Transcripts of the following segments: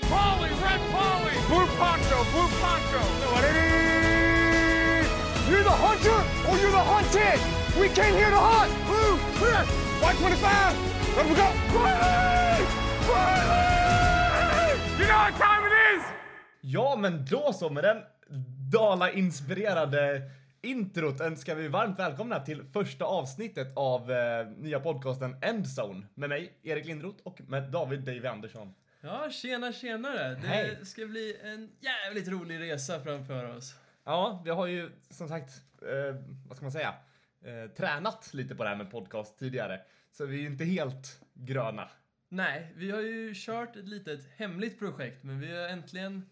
Red Polly, Red Polly, Blue Poncho, Blue Poncho. You're the hunter or you're the hunted. We came here to hunt. Blue, clear. White 25. Let we go. Riley! Riley! You know what time it is? Ja, men då så med den Dala-inspirerade introt önskar vi varmt välkomna till första avsnittet av eh, nya podcasten Endzone med mig, Erik Lindroth och med David Davy Andersson. Ja, tjena tjenare! Det Hej. ska bli en jävligt rolig resa framför oss. Ja, vi har ju som sagt, eh, vad ska man säga, eh, tränat lite på det här med podcast tidigare. Så vi är ju inte helt gröna. Nej, vi har ju kört ett litet hemligt projekt, men vi har äntligen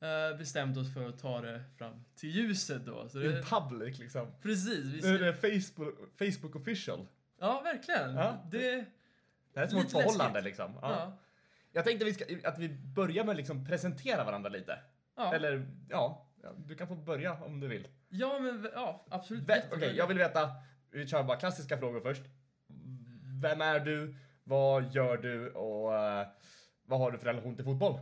eh, bestämt oss för att ta det fram till ljuset då. Så In det, public liksom. precis, vi Nu är det Facebook, Facebook official. Ja, verkligen. Ja. Det, Det här är som Lite ett förhållande läskigt. liksom. Ja. ja. Jag tänkte vi ska, att vi börjar med att liksom presentera varandra lite. Ja. Eller ja, du kan få börja om du vill. ja, men ja, absolut. Okej, jättegärna. jag vill veta, vi kör bara klassiska frågor först. Vem är du? Vad gör du? Och eh, vad har du för relation till fotboll?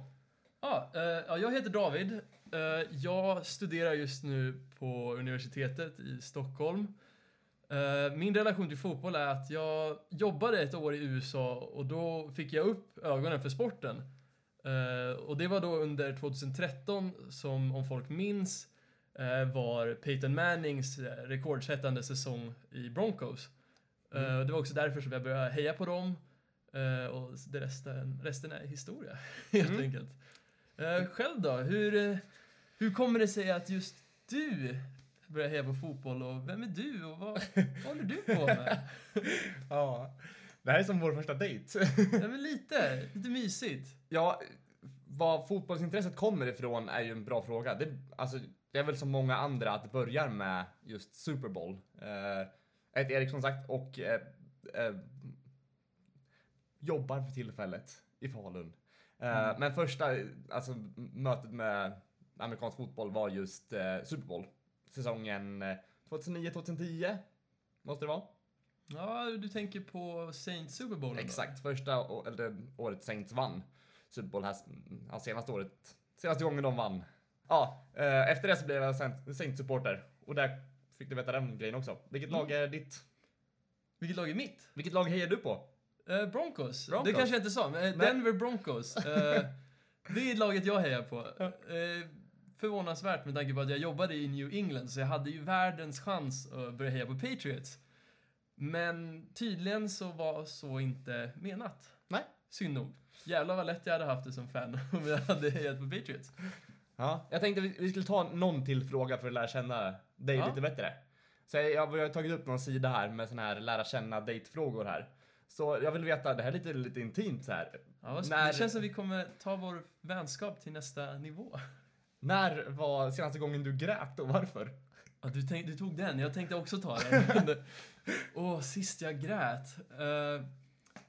Ja, eh, ja, jag heter David. Eh, jag studerar just nu på universitetet i Stockholm. Eh, min relation till fotboll är att jag jobbade ett år i USA och då fick jag upp ögonen för sporten. Eh, och det var då under 2013 som, om folk minns, eh, var Peyton Mannings rekordsättande säsong i Broncos. Eh, det var också därför som jag började heja på dem. Och det resten, resten är historia, helt enkelt. Eh, själv då? Hur, hur kommer det sig att just du börjar heja på fotboll och vem är du och vad, vad håller du på med? Ja, det här är som vår första dejt. Nej, men lite, lite mysigt. ja, var fotbollsintresset kommer ifrån är ju en bra fråga. Det, alltså, det är väl som många andra att det börjar med just Super Bowl. Eh, Erik som sagt och eh, eh, jobbar för tillfället i Falun. Eh, Men första alltså, mötet med amerikansk fotboll var just eh, Super Bowl. Säsongen eh, 2009-2010 måste det vara. Ja, du tänker på Saint Super Bowl? då? Exakt, första å- eller, året Saints vann Super Bowl här, ja, senaste året, senaste gången de vann. Ja, eh, efter det så blev jag Saint- Saints-supporter och där fick du veta den grejen också. Vilket Mm. lag är ditt? Vilket lag är mitt? Vilket lag hejar du på? Eh, Broncos. Broncos. Det kanske jag inte sa, men eh, Nej. Denver Broncos. Eh, det är laget jag hejar på. Förvånansvärt med tanke på att jag jobbade i New England, så jag hade ju världens chans att börja heja på Patriots. Men tydligen så var så inte menat. Nej. Synd nog. Jävlar vad lätt jag hade haft det som fan om jag hade hejat på Patriots. Ja. Jag tänkte vi, skulle ta någon till fråga för att lära känna dig Ja. lite bättre. Så jag, jag har tagit upp någon sida här med såna här lära känna dejtfrågor här. Så jag vill veta, det här är lite, lite intimt så här. Ja, När- Det känns som vi kommer ta vår vänskap till nästa nivå. När var senaste gången du grät och varför? Ja, du, tänk, du tog den, jag tänkte också ta den. Åh, sist jag grät. Eh,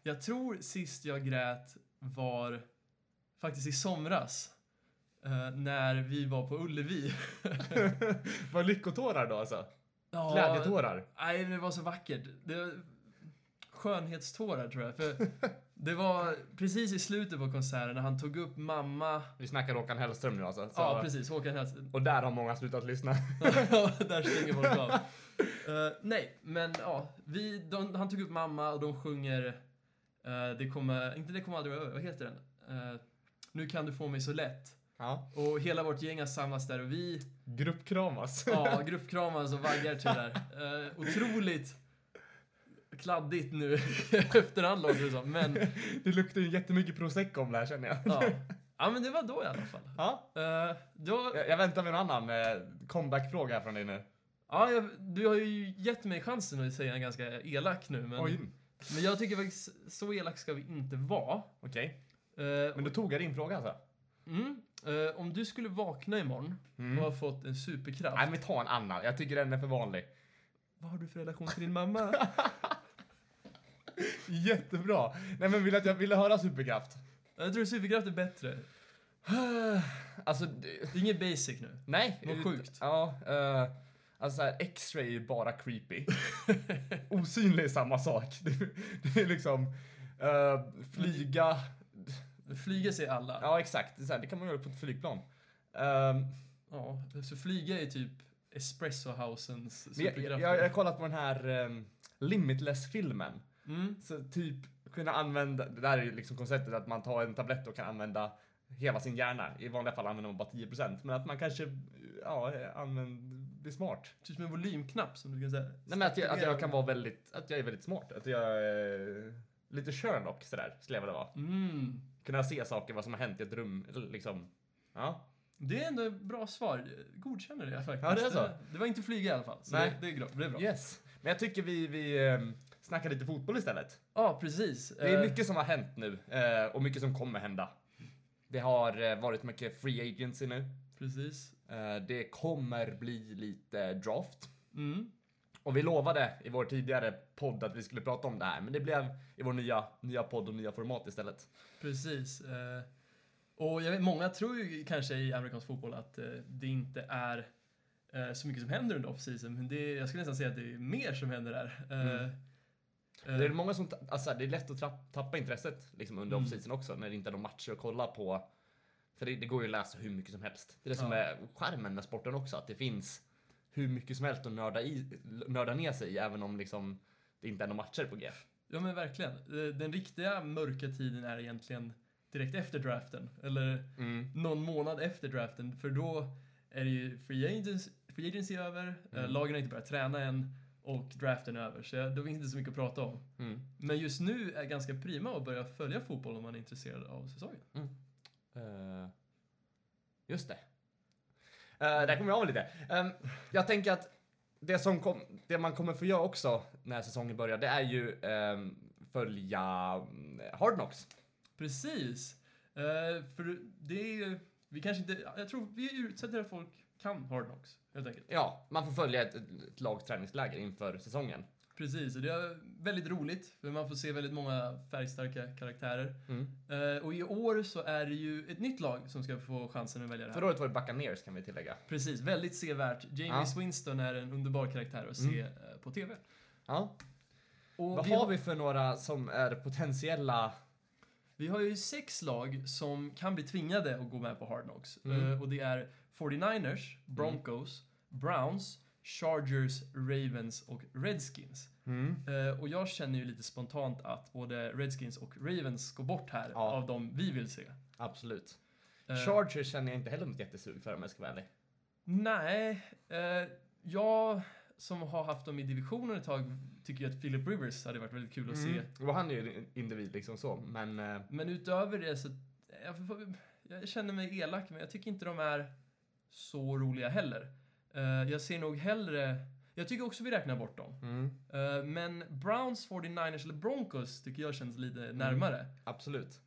jag tror sist jag grät var faktiskt i somras. eh, när vi var på Ullevi. Var lyckotårar då alltså? Ja, Glädjetårar? Nej, det var så vackert. Det var skönhetstårar tror jag. För det var precis i slutet på konserten när han tog upp mamma. Vi snackar Håkan Hellström nu alltså. Så, Ja, precis. Håkan Hellström. Och där har många slutat lyssna. Där stänger folk av. Eh, nej, men ja. Vi, de, han tog upp mamma och de sjunger eh, Det kommer, inte det kommer aldrig över, vad heter den? Eh, nu kan du få mig så lätt. Ja. Och hela vårt gäng har samlats där och vi, Gruppkramas. ja, gruppkramas och vaggar till det där. Otroligt kladdigt nu i efterhand låter det som, men Det luktar ju jättemycket prosecco om det här känner jag. ja. Ja, men det var då i alla fall. Ja. Eh, då, Jag, jag väntar med en annan eh, comeback-fråga här från dig nu. ja, jag, du har ju gett mig chansen att säga en ganska elak nu, men, Oj. men jag tycker faktiskt så elak ska vi inte vara. Okej. Eh, Men då tog jag din fråga alltså? mm, eh, om du skulle vakna imorgon Mm. och ha fått en superkraft, Nej men ta en annan. Jag tycker den är för vanlig. vad har du för relation till din mamma? Jättebra. Nej men vill att jag ville höra superkraft. jag tror superkraft är bättre. Alltså, det, Det är inget basic nu. nej. Vad ut- sjukt. Ja. eh, alltså så här, X-ray är ju bara creepy. Osynlig är samma sak. Det, det är liksom eh, flyga. Flyga ser alla. Ja, exakt. Det, här, det kan man göra på ett flygplan. Ehm, Ja, så flyga är typ Espresso Housens jag, jag, jag, jag har kollat på den här um, Limitless-filmen. Mm. Så typ kunna använda, det där är ju liksom konceptet att man tar en tablett och kan använda hela sin hjärna. I vanliga fall använder man bara 10%. Men att man kanske, ja, använder, det är smart. Typ som en volymknapp som du kan säga. Nej men att jag, att jag kan vara väldigt, att jag är väldigt smart. Att jag är lite Sherlock sådär, skulle jag vilja vara. Mm. Kunna se saker, vad som har hänt i ett rum, eller liksom. Ja. Det är ändå ett bra svar. Godkänner det faktiskt. Ja, det är så. Det, det var inte flyga i alla fall. Så Nej. Det, det, är bra. det är bra. Yes. Men jag tycker vi, vi snackar lite fotboll istället. Ja, precis. Det är Eh, mycket som har hänt nu eh, och mycket som kommer hända. Det har eh, varit mycket free agency nu. Precis. Det kommer bli lite draft. Mm. Och vi lovade i vår tidigare podd att vi skulle prata om det här, men det blev i vår nya, nya podd och nya format istället. Precis. Och jag vet, många tror ju kanske i amerikansk fotboll att det inte är så mycket som händer under off-season, men det, jag skulle nästan säga att det är mer som händer där. Mm. Eh, Det är många som, alltså det är lätt att trapp, tappa intresset liksom under Mm. off-season också, när det inte är några matcher att kolla på. För det, det går ju att läsa hur mycket som helst. Det är det som Ja. är skärmen med sporten också, att det finns hur mycket som helst att nörda, i, nörda ner sig i, även om liksom det inte är några matcher på G. Ja men verkligen. Den riktiga mörka tiden är egentligen direkt efter draften. Eller Mm. någon månad efter draften. För då är det ju free agency, free agency över, eh, Mm. lagen har inte börjat träna än och draften är över. Så jag, då finns det inte så mycket att prata om. Mm. Men just nu är ganska prima att börja följa fotboll om man är intresserad av säsongen. Eh, just det. Uh, där kommer jag av lite. Ehm, jag tänker att det, som kom, det man kommer få göra också när säsongen börjar, det är ju ehm, följa mm, Hard Knocks. Precis. Eh, för det är ju, vi kanske inte, jag tror vi utsätter folk kan Hard Knocks, helt enkelt. Ja, man får följa ett, ett lags träningsläger inför säsongen. Precis, och det är väldigt roligt, för man får se väldigt många färgstarka karaktärer. Mm. Eh, och i år så är det ju ett nytt lag som ska få chansen att välja det här. Förra året var det Buccaneers kan vi tillägga. Precis, väldigt sevärt. Jamie Ja. Winston är en underbar karaktär att se eh, på TV. Ja. Och Vad vi, har vi för några som är potentiella? vi har ju sex lag som kan bli tvingade att gå med på Hard Knocks. Mm. Eh, och det är 49ers, Broncos, Browns, Chargers, Ravens och Redskins. Eh, och jag känner ju lite spontant att både Redskins och Ravens går bort här Ja. av de vi vill se. Absolut. Eh, Chargers känner jag inte heller något jättesug för om jag ska vara ärlig. Nej, eh, jag som har haft dem i divisionen ett tag tycker ju att Philip Rivers hade varit väldigt kul att se. Och han är ju en individ liksom så, men Men utöver det så, jag, jag känner mig elak, men jag tycker inte de är så roliga heller. Eh, jag ser nog hellre, jag tycker också vi räknar bort dem. mm, Eh, men Browns, 49ers eller Broncos tycker jag känns lite närmare. absolut.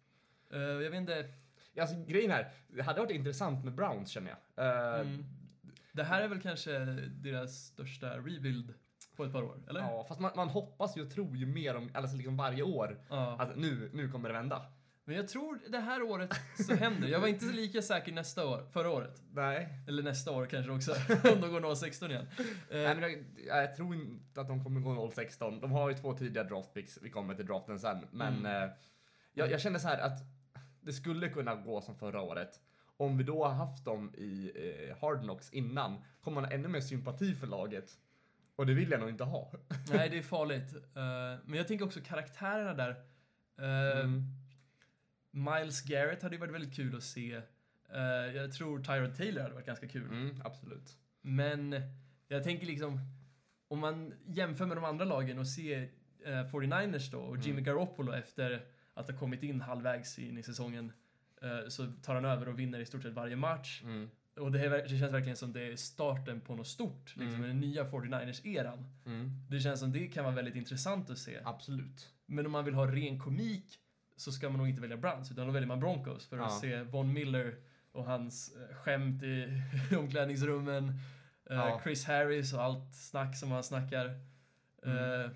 Eh, jag vet inte, Alltså grejen här, det hade varit intressant med Browns känner jag. Mm, det här är väl kanske deras största rebuild på ett par år, eller? Ja, fast man, man hoppas ju och tror ju mer om, alltså liksom varje år, Ja. att nu, nu kommer det vända. Men jag tror det här året så händer Jag var inte lika säker nästa år, förra året. Nej. Eller nästa år kanske också, om de går 0-16 igen. Eh, Nej men jag, jag tror inte att de kommer gå 0-16. De har ju två tidiga draftpicks, vi kommer till draften sen. Men Mm. eh, jag, jag känner så här att det skulle kunna gå som förra året. Om vi då har haft dem i eh, Hard Knocks innan, kommer man ha ännu mer sympati för laget. Och det vill jag nog inte ha. Nej, det är farligt. Eh, men jag tänker också karaktärerna där. Eh, Mm. Miles Garrett hade ju varit väldigt kul att se. Eh, jag tror Tyrod Taylor hade varit ganska kul. Mm, absolut. Men jag tänker liksom, om man jämför med de andra lagen och ser eh, 49ers då och Jimmy Mm. Garoppolo efter att ha kommit in halvvägs in i säsongen eh, så tar han över och vinner i stort sett varje match. Mm. Och det, är, ver- det känns verkligen som det är starten på något stort, liksom Mm. den nya 49ers-eran. Mm. Det känns som det kan vara väldigt intressant att se. Absolut. Men om man vill ha ren komik så ska man nog inte välja Browns, utan då väljer man Broncos för att Ja. se Von Miller och hans eh, skämt i omklädningsrummen, eh, Ja. Chris Harris och allt snack som han snackar. Mm. Eh,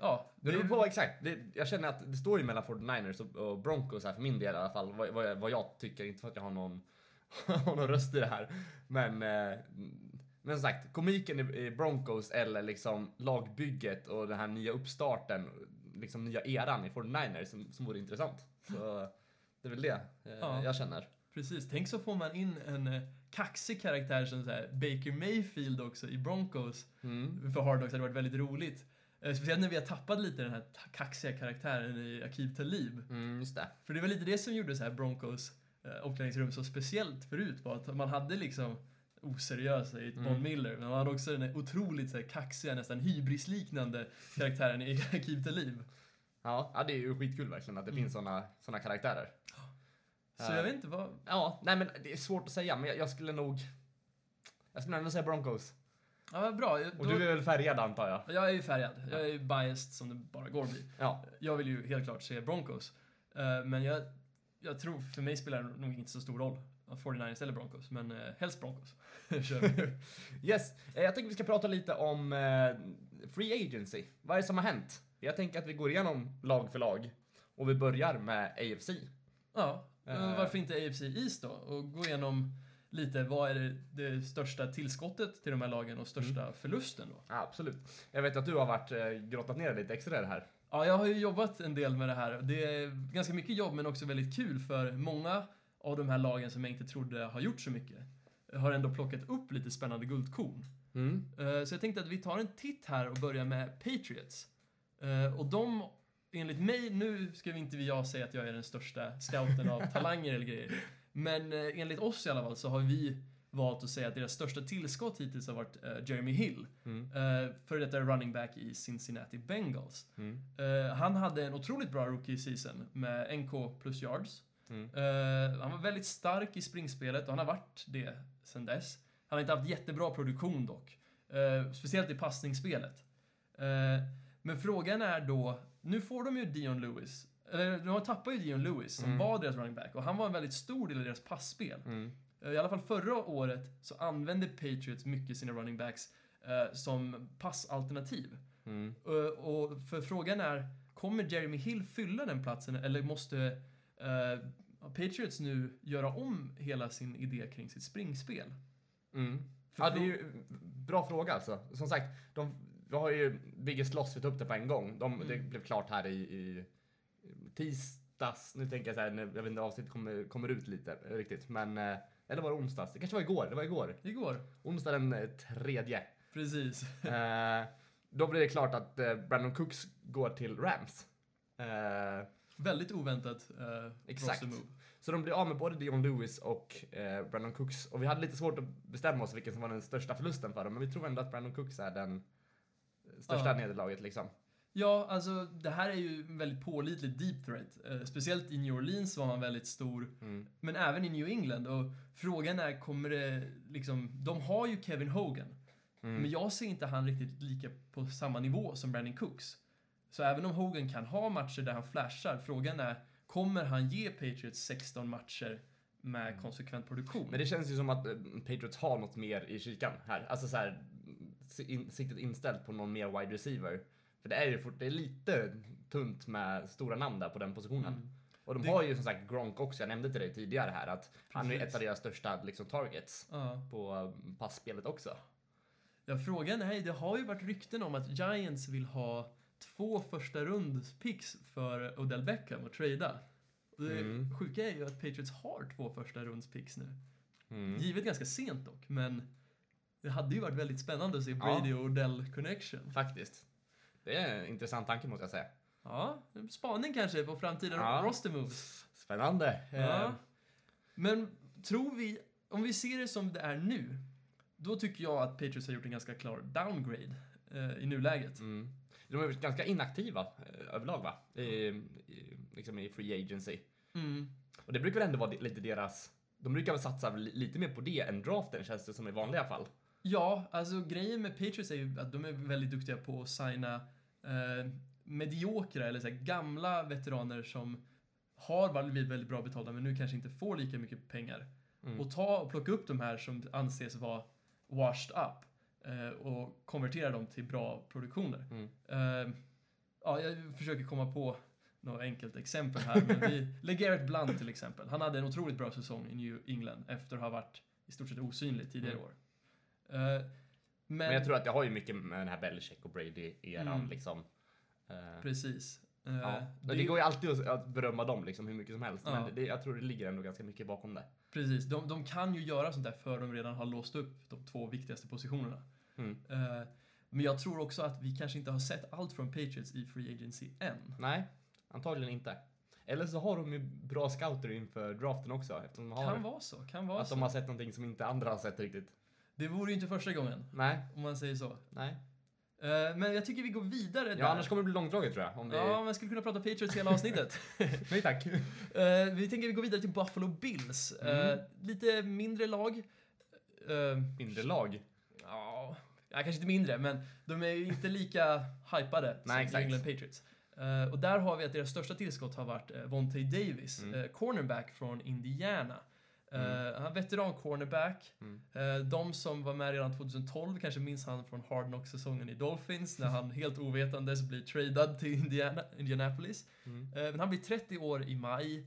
ja, Det beror på exakt. Det, jag känner att det står ju mellan 49ers och, och Broncos här för min del i alla fall. Vad, vad, jag, vad jag tycker, inte för att jag har någon, har någon röst i det här. Men, eh, men som sagt, komiken i, i Broncos eller liksom lagbygget och den här nya uppstarten, liksom nya eran i 49ers som, som vore intressant. Så Det är väl det eh, Ja. jag känner. Precis. Tänk så får man in en eh, kaxig karaktär som så här, Baker Mayfield också i Broncos Mm. för Hard Knocks hade varit väldigt roligt. Eh, Speciellt när vi har tappat lite den här kaxiga karaktären i Akib Talib. Mm, just det. För det var lite det som gjorde så här Broncos eh, omklädningsrum så speciellt förut var att man hade liksom oseriösa i Mm. Von Miller, men man hade också den här otroligt så här, kaxiga, nästan hybrisliknande karaktären i Akib Talib. Ja, ja, det är ju skitkul verkligen att det Mm. finns såna, såna karaktärer. Så Eh, jag vet inte vad... Ja, nej men det är svårt att säga, men jag, jag skulle nog... Jag skulle ändå säga Broncos. Ja, vad bra. Jag- Och då- du är väl färgad antar jag? Jag är ju färgad. Jag är ju biased som det bara går att bli. Ja. Jag vill ju helt klart se Broncos. Eh, men jag, jag tror, för mig spelar det nog inte så stor roll. 49ers eller Broncos, men uh, helst Broncos. Yes, eh, jag tänker vi ska prata lite om eh, Free Agency. Vad är det som har hänt? Jag tänker att vi går igenom lag för lag. Och vi börjar med AFC. Ja, Eh. varför inte AFC East då? Och gå igenom lite, vad är det, största tillskottet till de här lagen och största Mm. förlusten då? Ja, absolut. Jag vet att du har varit eh, grottat ner lite extra i det här. Ja, jag har ju jobbat en del med det här. Det är ganska mycket jobb men också väldigt kul för många av de här lagen som jag inte trodde har gjort så mycket har ändå plockat upp lite spännande guldkorn. Mm. Eh, Så jag tänkte att vi tar en titt här och börjar med Patriots. Eh, Och de, enligt mig, nu ska vi inte jag säga att jag är den största scouten av talanger eller grejer. Men eh, enligt oss i alla fall så har vi valt att säga att deras största tillskott hittills har varit eh, Jeremy Hill. Mm. Uh, för detta running back i Cincinnati Bengals. Mm. Eh, han hade en otroligt bra rookie season med NK plus yards. Mm. Eh, han var väldigt stark i springspelet och han har varit det sen dess. Han har inte haft jättebra produktion dock. Eh, speciellt i passningsspelet. Eh, men frågan är då, nu får de ju Dion Lewis. Eller de tappar ju Dion Lewis som Mm. var deras running back och han var en väldigt stor del av deras passspel. Mm. I alla fall förra året så använde Patriots mycket sina running backs som passalternativ. Mm. Och för frågan är, kommer Jeremy Hill fylla den platsen eller måste eh, Patriots nu göra om hela sin idé kring sitt springspel? Mm. Ja, det är ju bra fråga alltså. Som sagt, de, vi har ju Biggest Loss, vi tog upp det på en gång. De, Det Mm. blev klart här i, i tisdags. Nu tänker jag så här, jag vet inte avsnittet kommer, kommer ut lite eh, riktigt. Men, eh, eller var det onsdags? Det kanske var igår. Det var igår. Igår. Onsdag den eh, tredje. Precis. Eh, då blir det klart att Brandon Cooks går till Rams. Eh, Väldigt oväntat eh, Exakt. move. så de blir av med både Dion Lewis och eh, Brandon Cooks. Och vi hade lite svårt att bestämma oss vilken som var den största förlusten för dem. Men vi tror ändå att Brandon Cooks är den eh, största Ja. nederlaget liksom. Ja, alltså det här är ju en väldigt pålitlig deep threat. Eh, speciellt i New Orleans var han väldigt stor. Mm. Men även i New England. Och frågan är, kommer det liksom... De har ju Kevin Hogan. Mm. Men jag ser inte han riktigt lika på samma nivå som Brandon Cooks. Så även om Hogan kan ha matcher där han flashar, frågan är, kommer han ge Patriots 16 matcher med konsekvent produktion? Mm. Men det känns ju som att eh, Patriots har något mer i kikan här. Alltså så här, in, siktet inställt på någon mer wide receiver. För det är ju fort, det är lite tunt med stora namn där på den positionen. Mm. Och de Det- har ju som sagt Gronk också, jag nämnde till dig tidigare här att han är Precis. ett av deras största liksom, targets Ja. på eh, passspelet också. ja, frågan är, det har ju varit rykten om att Giants vill ha två första rundspicks för Odell Beckham och trada. Det Mm. sjuka är ju att Patriots har två första rundspicks nu. Mm. Givet ganska sent dock, men det hade ju varit väldigt spännande att se Ja. Brady och Odell connection. Faktiskt. Det är en intressant tanke måste jag säga. Ja, spaning kanske på framtida Ja. roster moves. Spännande. Ja. Eh, Men tror vi, om vi ser det som det är nu, då tycker jag att Patriots har gjort en ganska klar downgrade eh, i nuläget. Mm. De är väl ganska inaktiva eh, överlag va? I, i, liksom i free agency. Mm. Och det brukar väl ändå vara lite deras... De brukar väl satsa li- lite mer på det än draften känns det som i vanliga fall. Ja, alltså grejen med Patriots är ju att de är väldigt duktiga på att signa eh, mediokra eller så här, gamla veteraner som har blivit väldigt bra betalda men nu kanske inte får lika mycket pengar. Mm. Och ta och plocka upp de här som anses vara washed up och konvertera dem till bra produktioner. Mm. Eh, ja, jag försöker komma på något enkelt exempel här. Men vi, LeGarrette Blunt till exempel. Han hade en otroligt bra säsong i New England efter att ha varit i stort sett osynlig tidigare Mm. år. Eh, men, Men jag tror att det har ju mycket med den här Belichick och Brady-eran Mm. liksom. Eh, Precis. Eh, Ja. det Det, går ju alltid att, att berömma dem liksom hur mycket som helst. Ja. Men det, jag tror det ligger ändå ganska mycket bakom det. Precis, de, de kan ju göra sånt där för de redan har låst upp de två viktigaste positionerna. Mm. Eh, men jag tror också att vi kanske inte har sett allt från Patriots i Free Agency än. Nej, antagligen inte. Eller så har de ju bra scouter inför draften också. Eftersom de har, Kan vara så, kan vara att så. de har sett någonting som inte andra har sett riktigt. Det vore ju inte första gången, Nej, om man säger så. nej. Eh, men jag tycker vi går vidare Ja, där. annars kommer det bli långdraget tror jag. Om vi... Ja, man skulle kunna prata Patriots hela avsnittet. Nej tack. Eh, vi tänker vi går vidare till Buffalo Bills. Mm. lite mindre lag. Mindre lag. Ja, kanske inte mindre, men de är ju inte lika hypade som Nej. New England Patriots. Eh, och där har vi att deras största tillskott har varit uh, Vontae Davis, Mm. eh, cornerback från Indiana. Uh, Mm. Han är veteran-cornerback. Mm. Eh, de som var med redan 2012 kanske minns han från Hard Knocks-säsongen i Dolphins när han helt ovetandes blir tradad till Indiana, Indianapolis. Mm. Men han blir 30 år i maj.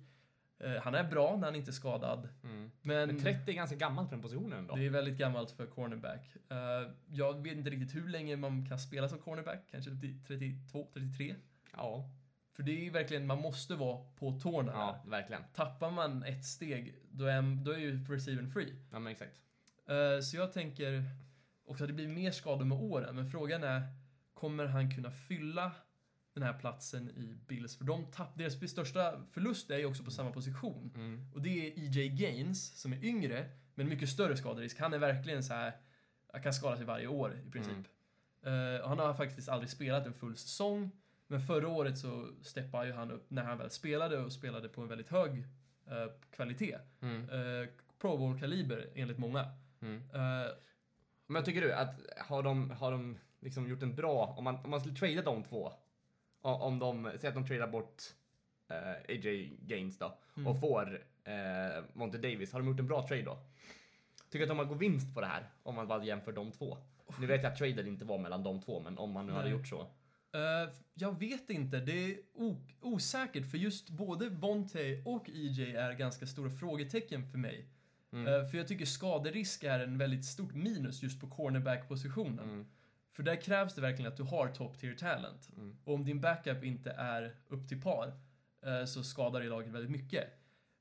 Eh, han är bra när han inte är skadad. Mm. Men, Men 30 är ganska gammalt för den positionen ändå. det är väldigt gammalt för cornerback. Eh, jag vet inte riktigt hur länge man kan spela som cornerback. Kanske till 32, 33. Ja, För det är ju verkligen, man måste vara på tårna ja, där. verkligen. Tappar man ett steg, då är, då är ju receivern free. Ja, men exakt. Eh, så jag tänker också att det blir mer skador med åren. Men frågan är, kommer han kunna fylla den här platsen i Bills? För de tapp, deras största förlust är ju också på samma position. Mm. Och det är EJ Gaines som är yngre, men mycket större skaderisk. Han är verkligen så här, kan skada sig varje år i princip. Eh, och han har faktiskt aldrig spelat en full säsong. Men förra året så steppade ju han upp när han väl spelade och spelade på en väldigt hög eh, kvalitet. Mm. Uh, Pro Bowl-kaliber enligt många. Mm. Men tycker du att har de, har de liksom gjort en bra, om man, om man skulle trada de två, om de, säger att de tradar bort eh, AJ Gaines då Mm. och får eh, Monte Davis, har de gjort en bra trade då? Tycker att de har gått vinst på det här om man bara jämför de två? Nu vet jag att traden inte var mellan de två, men om man nu hade Nej. gjort så. Eh, jag vet inte. Det är osäkert för just både Bonte och EJ är ganska stora frågetecken för mig. Mm. Eh, för jag tycker skaderisk är en väldigt stort minus just på cornerback-positionen. Mm. För där krävs det verkligen att du har top tier talent. Mm. Och om din backup inte är upp till par eh, så skadar det laget väldigt mycket.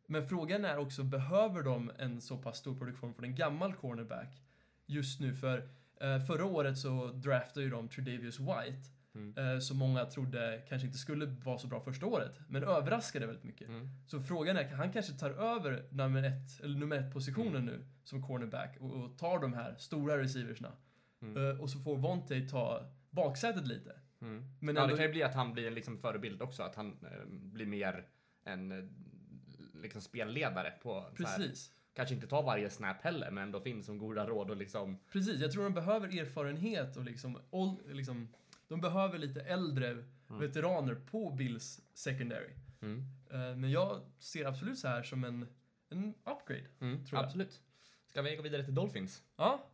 Men frågan är också, behöver de en så pass stor produktion från en gammal cornerback just nu? För eh, förra året så draftade ju de Tredavious White, Mm. eh, som många trodde kanske inte skulle vara så bra första året, men överraskade väldigt mycket. Mm. Så frågan är, han kanske tar över nummer ett, eller nummer ett positionen nu som cornerback och, och tar de här stora receiversna. Mm. Eh, och så får Vontae ta baksätet lite. Mm. Men ja, ändå- det kan ju bli att han blir en liksom förebild också, att han eh, blir mer en eh, liksom spelledare på så här, Precis. kanske inte tar varje snap heller, men ändå finns som goda råd och liksom Precis, jag tror de behöver erfarenhet och liksom, ol, liksom de behöver lite äldre veteraner på Bills secondary. Mm. Eh, men jag ser absolut så här som en, en upgrade. Mm, absolut. Ska vi gå vidare till Dolphins? Ja.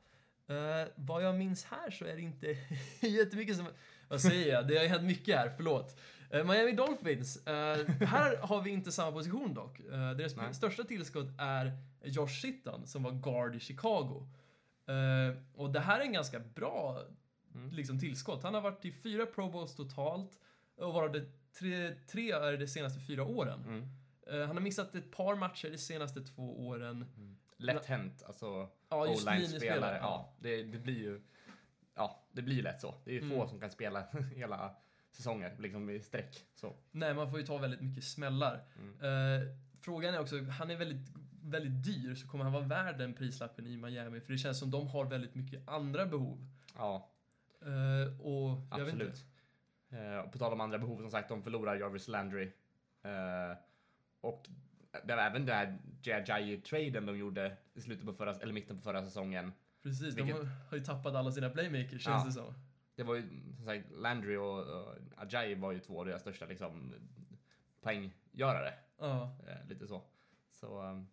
Eh, vad jag minns här så är det inte jättemycket som... Vad säger jag? Det har hänt mycket här, förlåt. Eh, Miami Dolphins. eh, här har vi inte samma position dock. Eh, deras Nej. största tillskott är Josh Sitton som var guard i Chicago. Och det här är en ganska bra Mm. liksom, tillskott. Han har varit i fyra Pro Bowls totalt och varav det tre, tre är de senaste fyra åren. Mm. Han har missat ett par matcher de senaste två åren. Lätt hänt, alltså Ja, just linjespelare. Ja, det, det blir ju ja, det blir ju lätt så. Det är ju få Mm. som kan spela hela säsonger liksom i sträck. Så. Nej, man får ju ta väldigt mycket smällar. Mm. Eh, frågan är också, han är väldigt, väldigt dyr, så kommer han vara värd den prislappen i Miami? För det känns som de har väldigt mycket andra behov. Ja, Eh, och jag vet inte. absolut. Och på tal om andra behov, som sagt, de förlorar Jarvis Landry. Och det var även den här Jajayi-traden de gjorde i slutet på förra, eller mitten på förra säsongen. Precis, Vilket- de har, ju tappat alla sina playmakers, känns Ja. det som. Det var ju, som sagt, Landry och, och Ajayi var ju två av deras största liksom, poänggörare. Ja. Eh, lite så. Så... Um,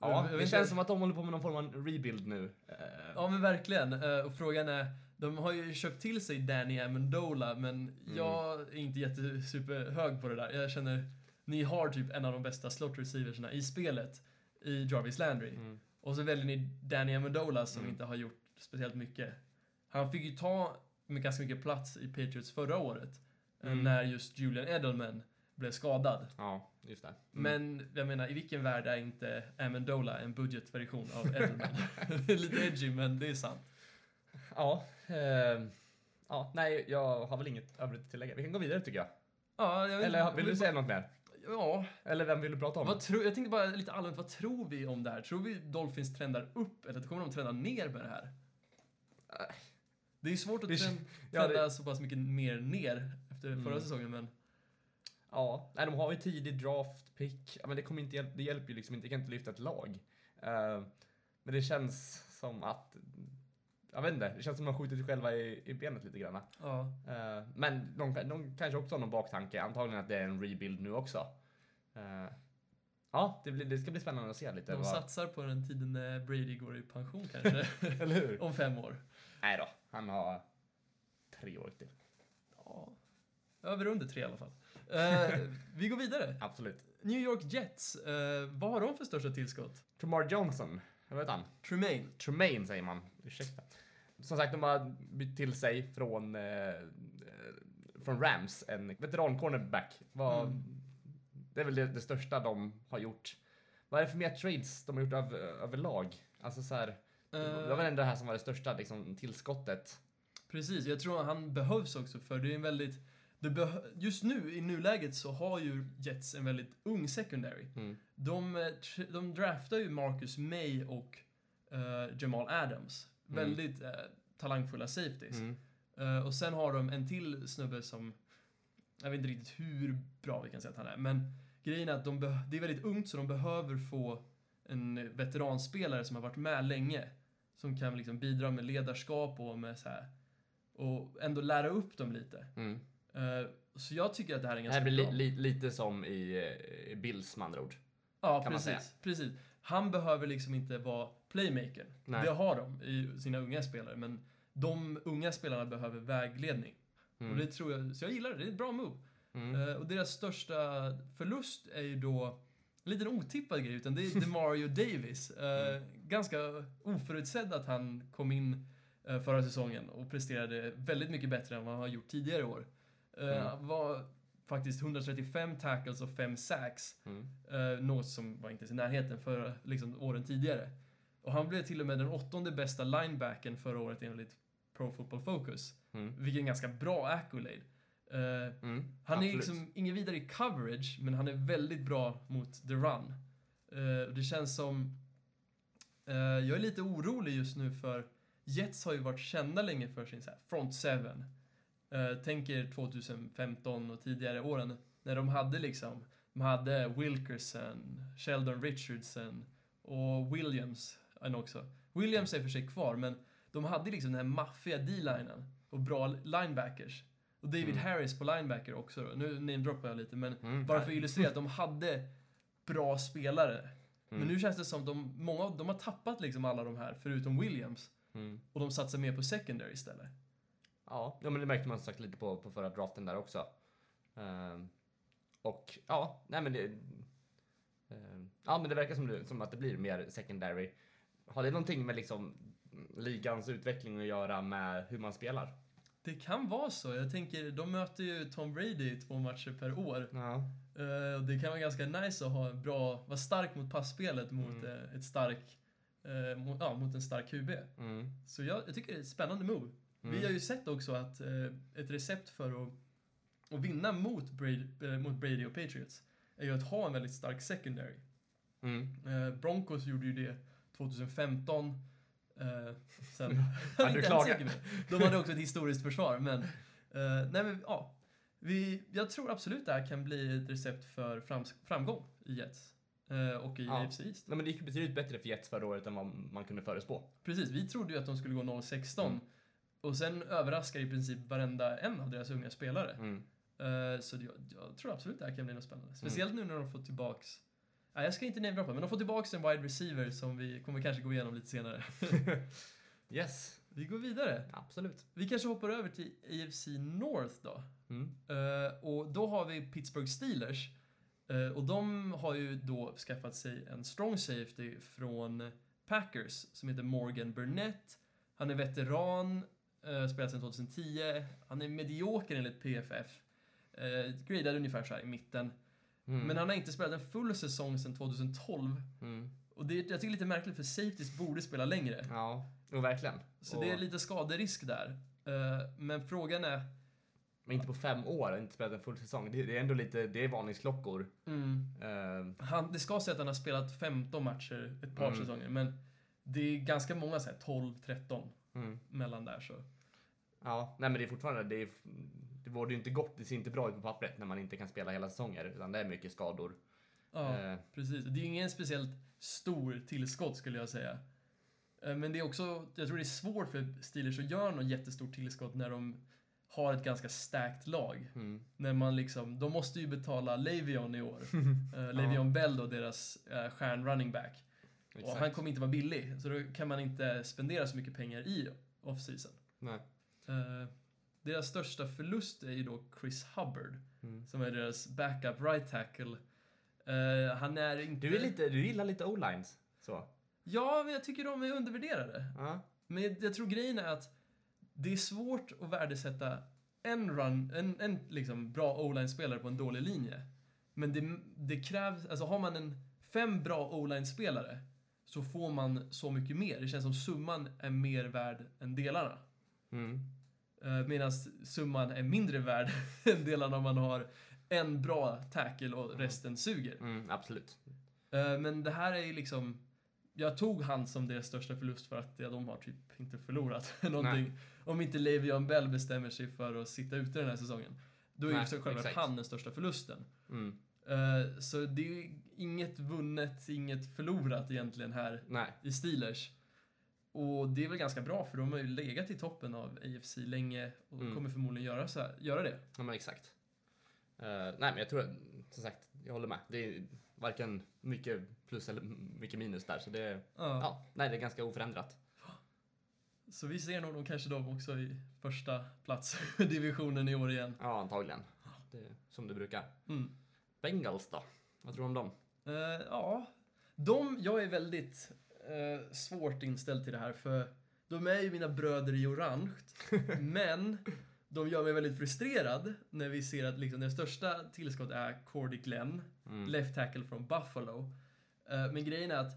ja, det känns inte- som att de håller på med någon form av rebuild nu. Eh, ja, men verkligen. Eh, och frågan är, de har ju köpt till sig Danny Amendola, men Mm. jag är inte jättesuperhög på det där. Jag känner, ni har typ en av de bästa slot receiversna i spelet i Jarvis Landry. Mm. Och så väljer ni Danny Amendola som Mm. inte har gjort speciellt mycket. Han fick ju ta med ganska mycket plats i Patriots förra året. eh, Mm. när just Julian Edelman blev skadad. Ja, just det. Mm. Men jag menar, i vilken värld är inte Amendola en budgetversion av Edelman? det är lite edgy, men det är sant. Ja, eh, ja, nej, jag har väl inget övrigt att tillägga. Vi kan gå vidare tycker jag. Ja, jag Eller vill du säga något mer? Ja, Eller vem vill du prata om? vad tror, jag tänkte bara lite allmänt, vad tror vi om det här? Tror vi Dolphins trendar upp eller kommer de trenda ner med det här? Det är svårt att Det- trend, ja, det- trenda så pass mycket mer ner efter förra Mm. säsongen, men Ja, nej, de har ju tidig draft pick. Men det, kommer inte det hjälper ju liksom inte, det kan inte lyfta ett lag. Eh, men det känns som att, jag vet inte, det känns som att de skjutit sig själva i, i benet lite grann. ja. Eh, men de, de kanske också har någon baktanke, antagligen att det är en rebuild nu också. Eh, ja, det, blir, det ska bli spännande att se lite. De vad- satsar på den tiden när Brady går i pension kanske, Eller hur? om fem år. Nej då, han har tre år till. Ja. Över under tre i alla fall. Eh, vi går vidare. Absolut. New York Jets, vad har de för största tillskott? Tremar Johnson, vad heter han? Tremaine. Tremaine säger man, ursäkta. Som sagt, de har bytt till sig från, eh, eh, från Rams, en veteran-cornerback. Mm. Det är väl det, det största de har gjort. Vad är det för mer trades de har gjort över, överlag? Alltså så här, det var väl ändå det här som var det största liksom, tillskottet. precis, jag tror att han behövs också för det är en väldigt... Just nu, i nuläget, så har ju Jets en väldigt ung secondary. Mm. De, eh, de draftar ju Marcus May och eh, Jamal Adams. Mm. Väldigt eh, talangfulla safeties. Mm. Eh, och sen har de en till snubbe som, jag vet inte riktigt hur bra vi kan säga att han är, men grejen är att de det är väldigt ungt så de behöver få en veteranspelare som har varit med länge. Som kan liksom bidra med ledarskap och med så här och ändå lära upp dem lite. Mm. Eh, så jag tycker att det här är Det här ganska blir bra. li, li, lite som i eh, Bills med andra ord. Ja, precis, precis. Han behöver liksom inte vara playmaker. Nej. Det har de i sina unga spelare, men de unga spelarna behöver vägledning. Mm. Och det tror jag, så jag gillar det, det är ett bra move. Mm. Eh, och deras största förlust är ju då en liten otippad grej, utan det är DeMario Davis. Mm. Ganska oförutsedd att han kom in förra säsongen och presterade väldigt mycket bättre än vad han har gjort tidigare i år. Eh, Mm. Var faktiskt 135 tackles och 5 sacks. Mm. Eh, något som var inte ens i närheten för liksom, åren tidigare. Och han blev till och med den åttonde bästa linebacken förra året enligt Pro Football Focus. Mm. Vilket är en ganska bra accolade. Eh, Mm. han är Absolut. liksom ingen vidare i coverage, men han är väldigt bra mot the run. Eh, det känns som... eh, jag är lite orolig just nu för Jets har ju varit kända länge för sin så här front seven. Uh, tänk er 2015 och tidigare åren när de hade liksom, de hade Wilkerson, Sheldon Richardson och Williams också. Williams är för sig kvar, men de hade liksom den här maffiga D-linen och bra linebackers. Och David Mm. Harris på linebacker också då. Nu namedroppar jag lite, men Mm. bara för att illustrera att de hade bra spelare. Mm. Men nu känns det som att de, många, de har tappat liksom alla de här, förutom Williams. Mm. Och de satsar mer på secondary istället. Ja, ja, men det märkte man sagt lite på, på förra draften där också. Ehm, och ja, nej men det... ehm, ja, men det verkar som, det, som att det blir mer secondary. Har det någonting med liksom ligans utveckling att göra med hur man spelar? Det kan vara så. Jag tänker, de möter ju Tom Brady två matcher per år. Ja. Och det kan vara ganska nice att ha bra, vara stark mot passspelet mot Mm. eh, ett stark, eh, mot, ja, mot en stark QB. Mm. Så jag, jag tycker det är ett spännande move. Mm. Vi har ju sett också att eh, ett recept för att, att vinna mot Brady, eh, mot Brady och Patriots är ju att ha en väldigt stark secondary. Mm. Eh, Broncos gjorde ju det 2015. Eh, sen... Ja, inte säker det. De hade också ett historiskt försvar, men... eh, nej, men ja. Vi, jag tror absolut det här kan bli ett recept för frams, framgång i Jets. eh, och i Ja. AFC East. Nej, men det gick betydligt bättre för Jets förra året än vad man kunde förutspå. Precis, vi trodde ju att de skulle gå 0-16. Mm. Och sen överraskar i princip varenda en av deras unga spelare. Mm. Eh, så jag, jag tror absolut det här kan bli något spännande. Speciellt nu när de får tillbaks... Nej, jag ska inte namedroppa, men de får tillbaks en wide receiver som vi kommer kanske gå igenom lite senare. Yes, vi går vidare. absolut. Vi kanske hoppar över till AFC North då. Mm. Eh, och då har vi Pittsburgh Steelers. Eh, och de har ju då skaffat sig en strong safety från Packers som heter Morgan Burnett. Han är veteran, spelat sedan 2010. Han är medioker enligt PFF. Eh, gradad ungefär så i mitten. Mm. Men han har inte spelat en full säsong sedan 2012. Mm. Och det, jag tycker det är lite märkligt för safeties borde spela längre. Ja, jo, verkligen. Så Och- det är lite skaderisk där. Eh, men frågan är... Men inte på fem år, och inte spelat en full säsong. Det, är ändå lite, det är varningsklockor. Mm, Eh, han, det ska säga att han har spelat 15 matcher ett par Mm. säsonger, men det är ganska många, så här 12-13 mm. mellan där. Så. Ja, nej men det är fortfarande, det, är, det vore ju inte gott, det ser inte bra ut på pappret när man inte kan spela hela säsonger, utan det är mycket skador. Ja, Eh, precis. Det är ju ingen speciellt stor tillskott skulle jag säga. Eh, Men det är också, jag tror det är svårt för Steelers att göra något jättestort tillskott när de har ett ganska starkt lag. mm. När man liksom, de måste ju betala Levion i år. uh, Levion Bell då, deras uh, stjärn running back. Och Exakt. han kommer inte vara billig, så då kan man inte spendera så mycket pengar i off-season. Nej. Eh, deras största förlust är ju då Chris Hubbard, Mm. som är deras backup right tackle. Eh, han är inte... Du, är lite, du gillar lite o-lines. Så. Ja, men jag tycker de är undervärderade. Ja. Men jag tror grejen är att det är svårt att värdesätta en run, en, en liksom bra o-line-spelare på en dålig linje. Men det, det krävs, alltså har man en fem bra o-line-spelare så får man så mycket mer. Det känns som summan är mer värd än delarna. Mm. Medan summan är mindre värd än delarna om man har en bra tackle och resten suger. Mm, absolut. Eh, Men det här är ju liksom... Jag tog han som deras största förlust för att ja, de har typ inte förlorat någonting. Om inte Le'Veon Bell bestämmer sig för att sitta ute den här säsongen. Då är ju Nej, självklart exakt. han den största förlusten. Mm. Eh, Så det är ju inget vunnet, inget förlorat egentligen här Nej. i Steelers. Och det är väl ganska bra för de har ju legat i toppen av AFC länge och Mm. kommer förmodligen göra, så här, göra det. Ja, men exakt. Eh, nej, men jag tror, som sagt, jag håller med. Det är varken mycket plus eller mycket minus där, så det är, Ja. ja, nej, det är ganska oförändrat. Så vi ser nog de kanske de också i första plats divisionen i år igen. Ja, antagligen. Det, som det brukar. Mm. Bengals då? Vad tror du om dem? Eh, ja, de, jag är väldigt eh, svårt inställd till det här för de är ju mina bröder i orange. men de gör mig väldigt frustrerad när vi ser att liksom, det största tillskott är Cordy Glenn, Mm. left tackle från Buffalo. Eh, men grejen är att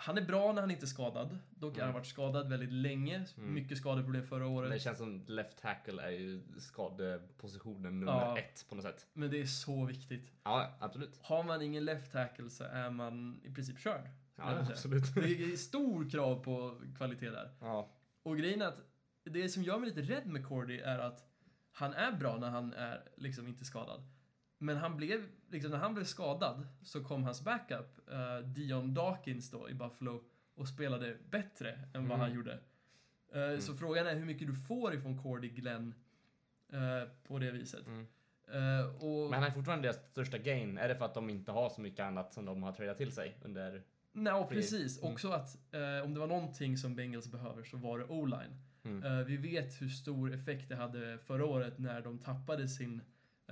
han är bra när han inte är skadad. Dock har han Mm. varit skadad väldigt länge. Mm. Mycket skadeproblem förra året. Det känns som left tackle är ju skadepositionen nummer Ja. ett på något sätt. Men det är så viktigt. Ja, absolut. Har man ingen left tackle så är man i princip körd. Ja, absolut. Det är stor krav på kvalitet där. Ja. Och grejen är att det som gör mig lite rädd med Cordy är att han är bra när han är liksom inte skadad. Men han blev, liksom när han blev skadad så kom hans backup, eh, Dion Dawkins då i Buffalo och spelade bättre än vad Mm. han gjorde. Eh, Så frågan är hur mycket du får ifrån Cordy Glenn eh, på det viset. Mm. Och, Men han är fortfarande deras största gain. Är det för att de inte har så mycket annat som de har tradat till sig under... Nej, precis. Mm. Också att eh, om det var någonting som Bengals behöver så var det o-line. Mm. Eh, vi vet hur stor effekt det hade förra året när de tappade sin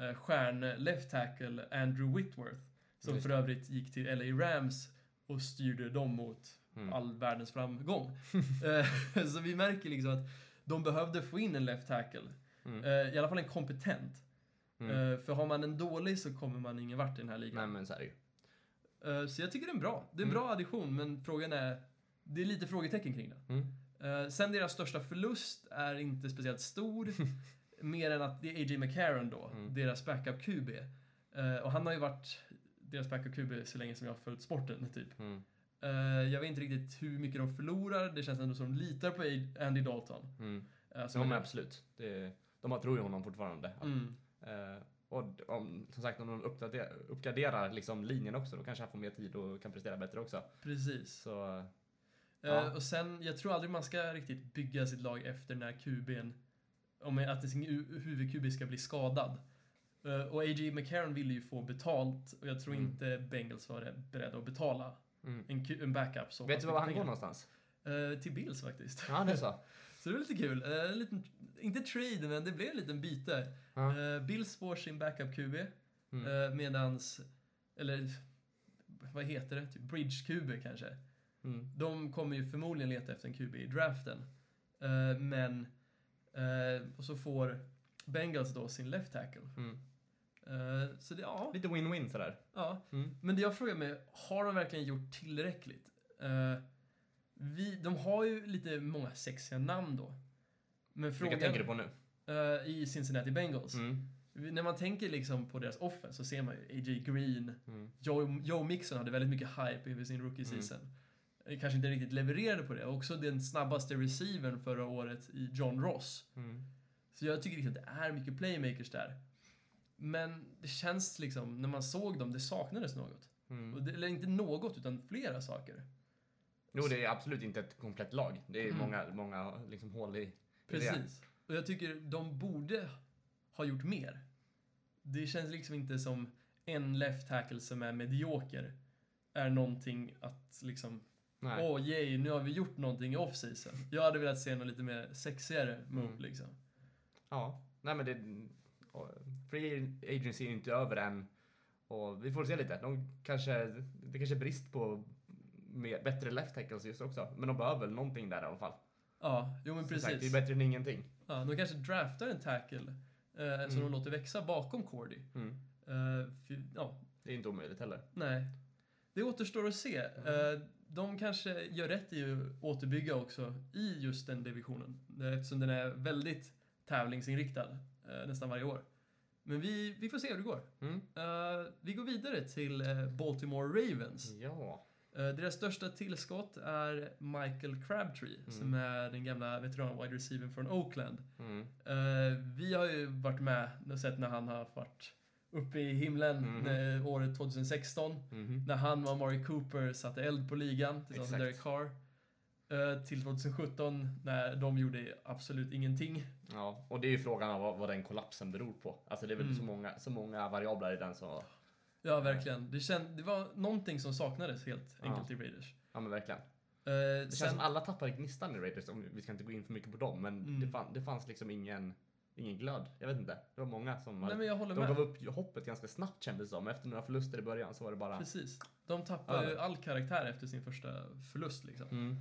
uh, stjärn left tackle Andrew Whitworth. Som Just för övrigt gick till LA Rams och styrde dem mot Mm. all världens framgång. Eh, så vi märker liksom att de behövde få in en left tackle. Mm. Eh, I alla fall en kompetent. Mm. Eh, för har man en dålig så kommer man ingen vart i den här Nej, ligan. men så är det ju. Eh, så jag tycker det är en bra. Det är en Mm. bra addition, men frågan är... Det är lite frågetecken kring det. Mm. Eh, sen deras största förlust är inte speciellt stor. mer än att det är A.J. McCarron då, Mm. deras backup QB. Eh, och han har ju varit deras backup QB så länge som jag har följt sporten, typ. Mm. Eh, jag vet inte riktigt hur mycket de förlorar. Det känns ändå som de litar på Andy Dalton. Mm. Uh, Så men absolut. Det, de tror ju honom fortfarande. Mm. Eh, och om, som sagt, om de uppdaterar, uppgraderar liksom linjen också, då kanske han får mer tid och kan prestera bättre också. Precis. Så, Ja. och sen, jag tror aldrig man ska riktigt bygga sitt lag efter när QB'n, om att sin huvud-QB ska bli skadad. Eh, och A.J. McCarron ville ju få betalt och jag tror Mm. inte Bengals var beredda att betala mm. en, en backup så Vet du var han går någonstans? Eh, till Bills faktiskt. Ja, det är så. Så det är lite kul. En liten, inte trade, men det blev en liten byte. Ja. Eh, Bills får sin backup QB, Mm. medans, eller vad heter det? Typ bridge QB kanske. Mm. De kommer ju förmodligen leta efter en QB i draften. Men, eh, och så får Bengals då sin left tackle. Mm. Eh, så det, ja. Lite win-win sådär. ja. Mm. Men det jag frågar mig, har de verkligen gjort tillräckligt? Eh, vi, de har ju lite många sexiga namn då. Men Vilka frågan... tänker du på nu? I Cincinnati Bengals. Mm. När man tänker liksom på deras offense så ser man ju A.J. Green, Mm. Joe, Joe Mixon hade väldigt mycket hype inför sin rookie Mm. season. Kanske inte riktigt levererade på det. Också den snabbaste receivern förra året i John Ross. Mm. Så jag tycker liksom att det är mycket playmakers där. Men det känns liksom, när man såg dem, det saknades något. Och Mm. det, eller inte något, utan flera saker. Jo, det är absolut inte ett komplett lag. Det är Mm. många, många liksom hål i. Precis. Och jag tycker de borde ha gjort mer. Det känns liksom inte som en left tackle som är medioker är någonting att liksom, Nej. åh yay, nu har vi gjort någonting i off-season. Jag hade velat se något lite mer sexigare move Mm. liksom. Ja, nej men det... Free agency är inte över än. Och vi får se lite. De kanske, det kanske är brist på mer, bättre left tackles just också. Men de behöver väl någonting där i alla fall. Ja, jo men Som precis. Sagt, det är bättre än ingenting. Ja, de kanske draftar en tackle eh, som Mm. de låter växa bakom Cordy. Mm. Eh, för, ja, Det är inte omöjligt heller. nej. Det återstår att se. Eh, de kanske gör rätt i att återbygga också i just den divisionen. Eh, Eftersom den är väldigt tävlingsinriktad eh, nästan varje år. Men vi, vi får se hur det går. Mm. Eh, vi går vidare till Baltimore Ravens. Ja. Eh, deras största tillskott är Michael Crabtree, Mm. som är den gamla veteran wide receivern från Oakland. Mm. Eh, vi har ju varit med och sett när han har varit uppe i himlen Mhm. eh, året 2016. Mhm. När han och Amari Cooper satte eld på ligan tillsammans med Derek. Carr. Eh, till 2017 när de gjorde absolut ingenting. Ja, och det är ju frågan av vad, vad den kollapsen beror på. Alltså det är väl Mm. så, många, så många variabler i den så... Ja, verkligen. Det, känd, det var någonting som saknades helt Ja. enkelt i Raiders. Ja men verkligen. Eh, Det känns sen, som alla tappade gnistan i Raiders, om vi ska inte gå in för mycket på dem, men Mm. det, fann, det fanns liksom ingen, ingen glöd. Jag vet inte. Det var många som... nej, men jag håller de med. gav upp hoppet ganska snabbt kändes det som. Efter några förluster i början så var det bara... Precis. De tappar ju all karaktär efter sin första förlust liksom. Mm.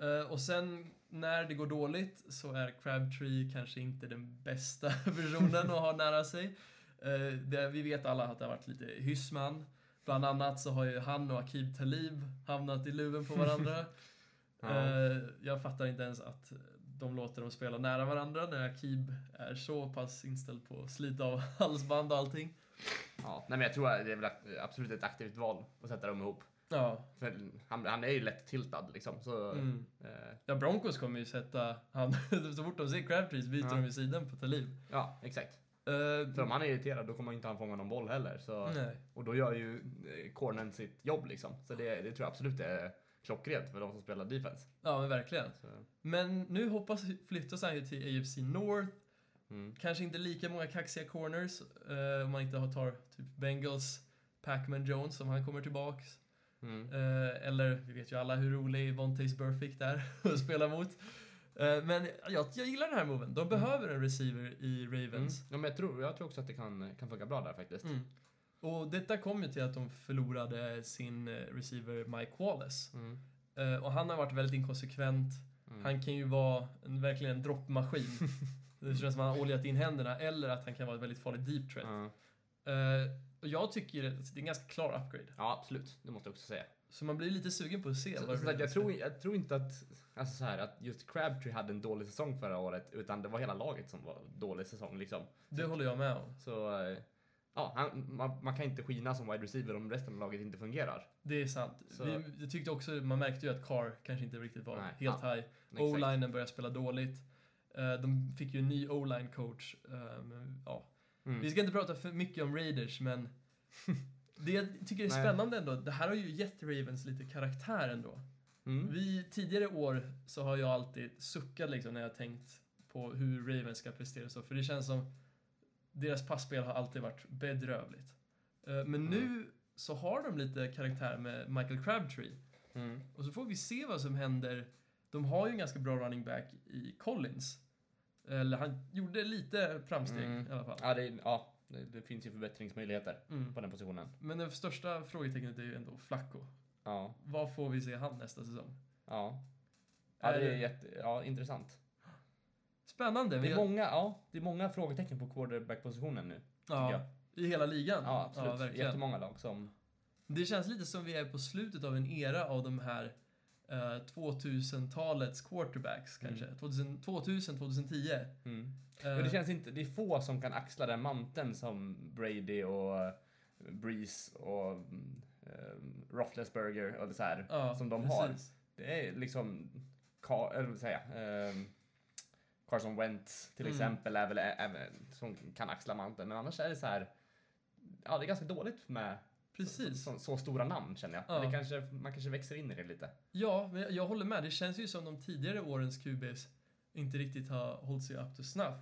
Eh, och sen när det går dåligt så är Crabtree kanske inte den bästa personen att ha nära sig. Eh, det, vi vet alla att det har varit lite hyssman. Bland annat så har ju han och Akib Talib hamnat i luven på varandra. Ja. Eh, jag fattar inte ens att de låter dem spela nära varandra när Akib är så pass inställd på att slita av halsband och allting. Ja, nej men jag tror att det är väl absolut ett aktivt val att sätta dem ihop. Ja, För han, han är ju lätt tiltad liksom. Så, mm. eh, ja Broncos kommer ju sätta han, så fort de ser Crabtree så byter Ja. de ju sidan på Talib. ja, exakt. Eh, För om han är irriterad då kommer inte han fånga någon boll heller. Så, nej. och då gör ju eh, cornern sitt jobb liksom. Så det, det tror jag absolut är klockrent för de som spelar defense. Ja, men verkligen. Så, Men nu hoppas flyttas han ju till AFC North. mm. Kanske inte lika många kaxiga corners eh, om man inte har- tar typ Bengals Pacman Jones om han kommer tillbaks. Mm. Eh, eller vi vet ju alla hur rolig Vontaze Burfict är att spela mot. Eh, men jag, jag gillar den här moven. De behöver en receiver i Mm. Ravens. Ja, men jag, tror, jag tror också att det kan, kan funka bra där faktiskt. Mm. Och detta kom ju till att de förlorade sin eh, receiver Mike Wallace. Mm. Eh, och han har varit väldigt inkonsekvent. Mm. Han kan ju vara en, verkligen en droppmaskin. det känns som att han har oljat in händerna. Eller att han kan vara ett väldigt farligt deep threat. Ja. Eh, och jag tycker att det är en ganska klar upgrade. ja, absolut. Det måste jag också säga. Så man blir lite sugen på att se Så, vad så att jag, tror, jag tror inte att, alltså så här, att just Crabtree hade en dålig säsong förra året, utan det var hela laget som var dålig säsong. Liksom. Det håller jag med om. Så eh, ja, han, man, man kan inte skina som wide receiver om resten av laget inte fungerar. Det är sant. Så- Vi, jag tyckte också, man märkte ju att Carr kanske inte riktigt var Nej, helt ja, high. O-linen började spela dåligt. Eh, de fick ju en ny O-line coach. Eh, ja. Mm. Vi ska inte prata för mycket om Raiders, men det jag tycker är spännande ändå, det här har ju gett Ravens lite karaktär ändå. Mm. Vi, tidigare år så har jag alltid suckat liksom när jag tänkt på hur Ravens ska prestera så, för det känns som deras passspel har alltid varit bedrövligt. Eh, Men nu så har de lite karaktär med Michael Crabtree. Mm. Och så får vi se vad som händer. De har ju en ganska bra running back i Collins. Eller han gjorde lite framsteg Mm. i alla fall. Ja, det, ja det, finns ju förbättringsmöjligheter Mm. på den positionen. Men det största frågetecknet är ju ändå Flacco. Ja, Vad får vi se han nästa säsong? ja. Ja, det är jätte, ja, intressant. Spännande. Det är, många, ja, det är många frågetecken på quarterback-positionen nu. ja. jag. I hela ligan? Ja, absolut. verkligen. Jättemånga lag som... Det känns lite som vi är på slutet av en era av de här eh, 2000-talets quarterbacks kanske. 2000, 2000, 2010. Mm. Eh, Men det känns inte, det är få som kan axla den manteln som Brady och eh, Breeze och mm, eh, Roethlisberger och så här, ja, som de precis. har. Det är liksom, eller vad säger jag, ehm, Carson Wentz till Mm. exempel är väl även som kan axla manteln, men annars är det så här, ja det är ganska dåligt med Precis. Så, så stora namn känner jag. Ja. Men det kanske, man kanske växer in i det lite. Ja, men jag, jag håller med. Det känns ju som de tidigare årens QBs inte riktigt har hållit sig up to snuff.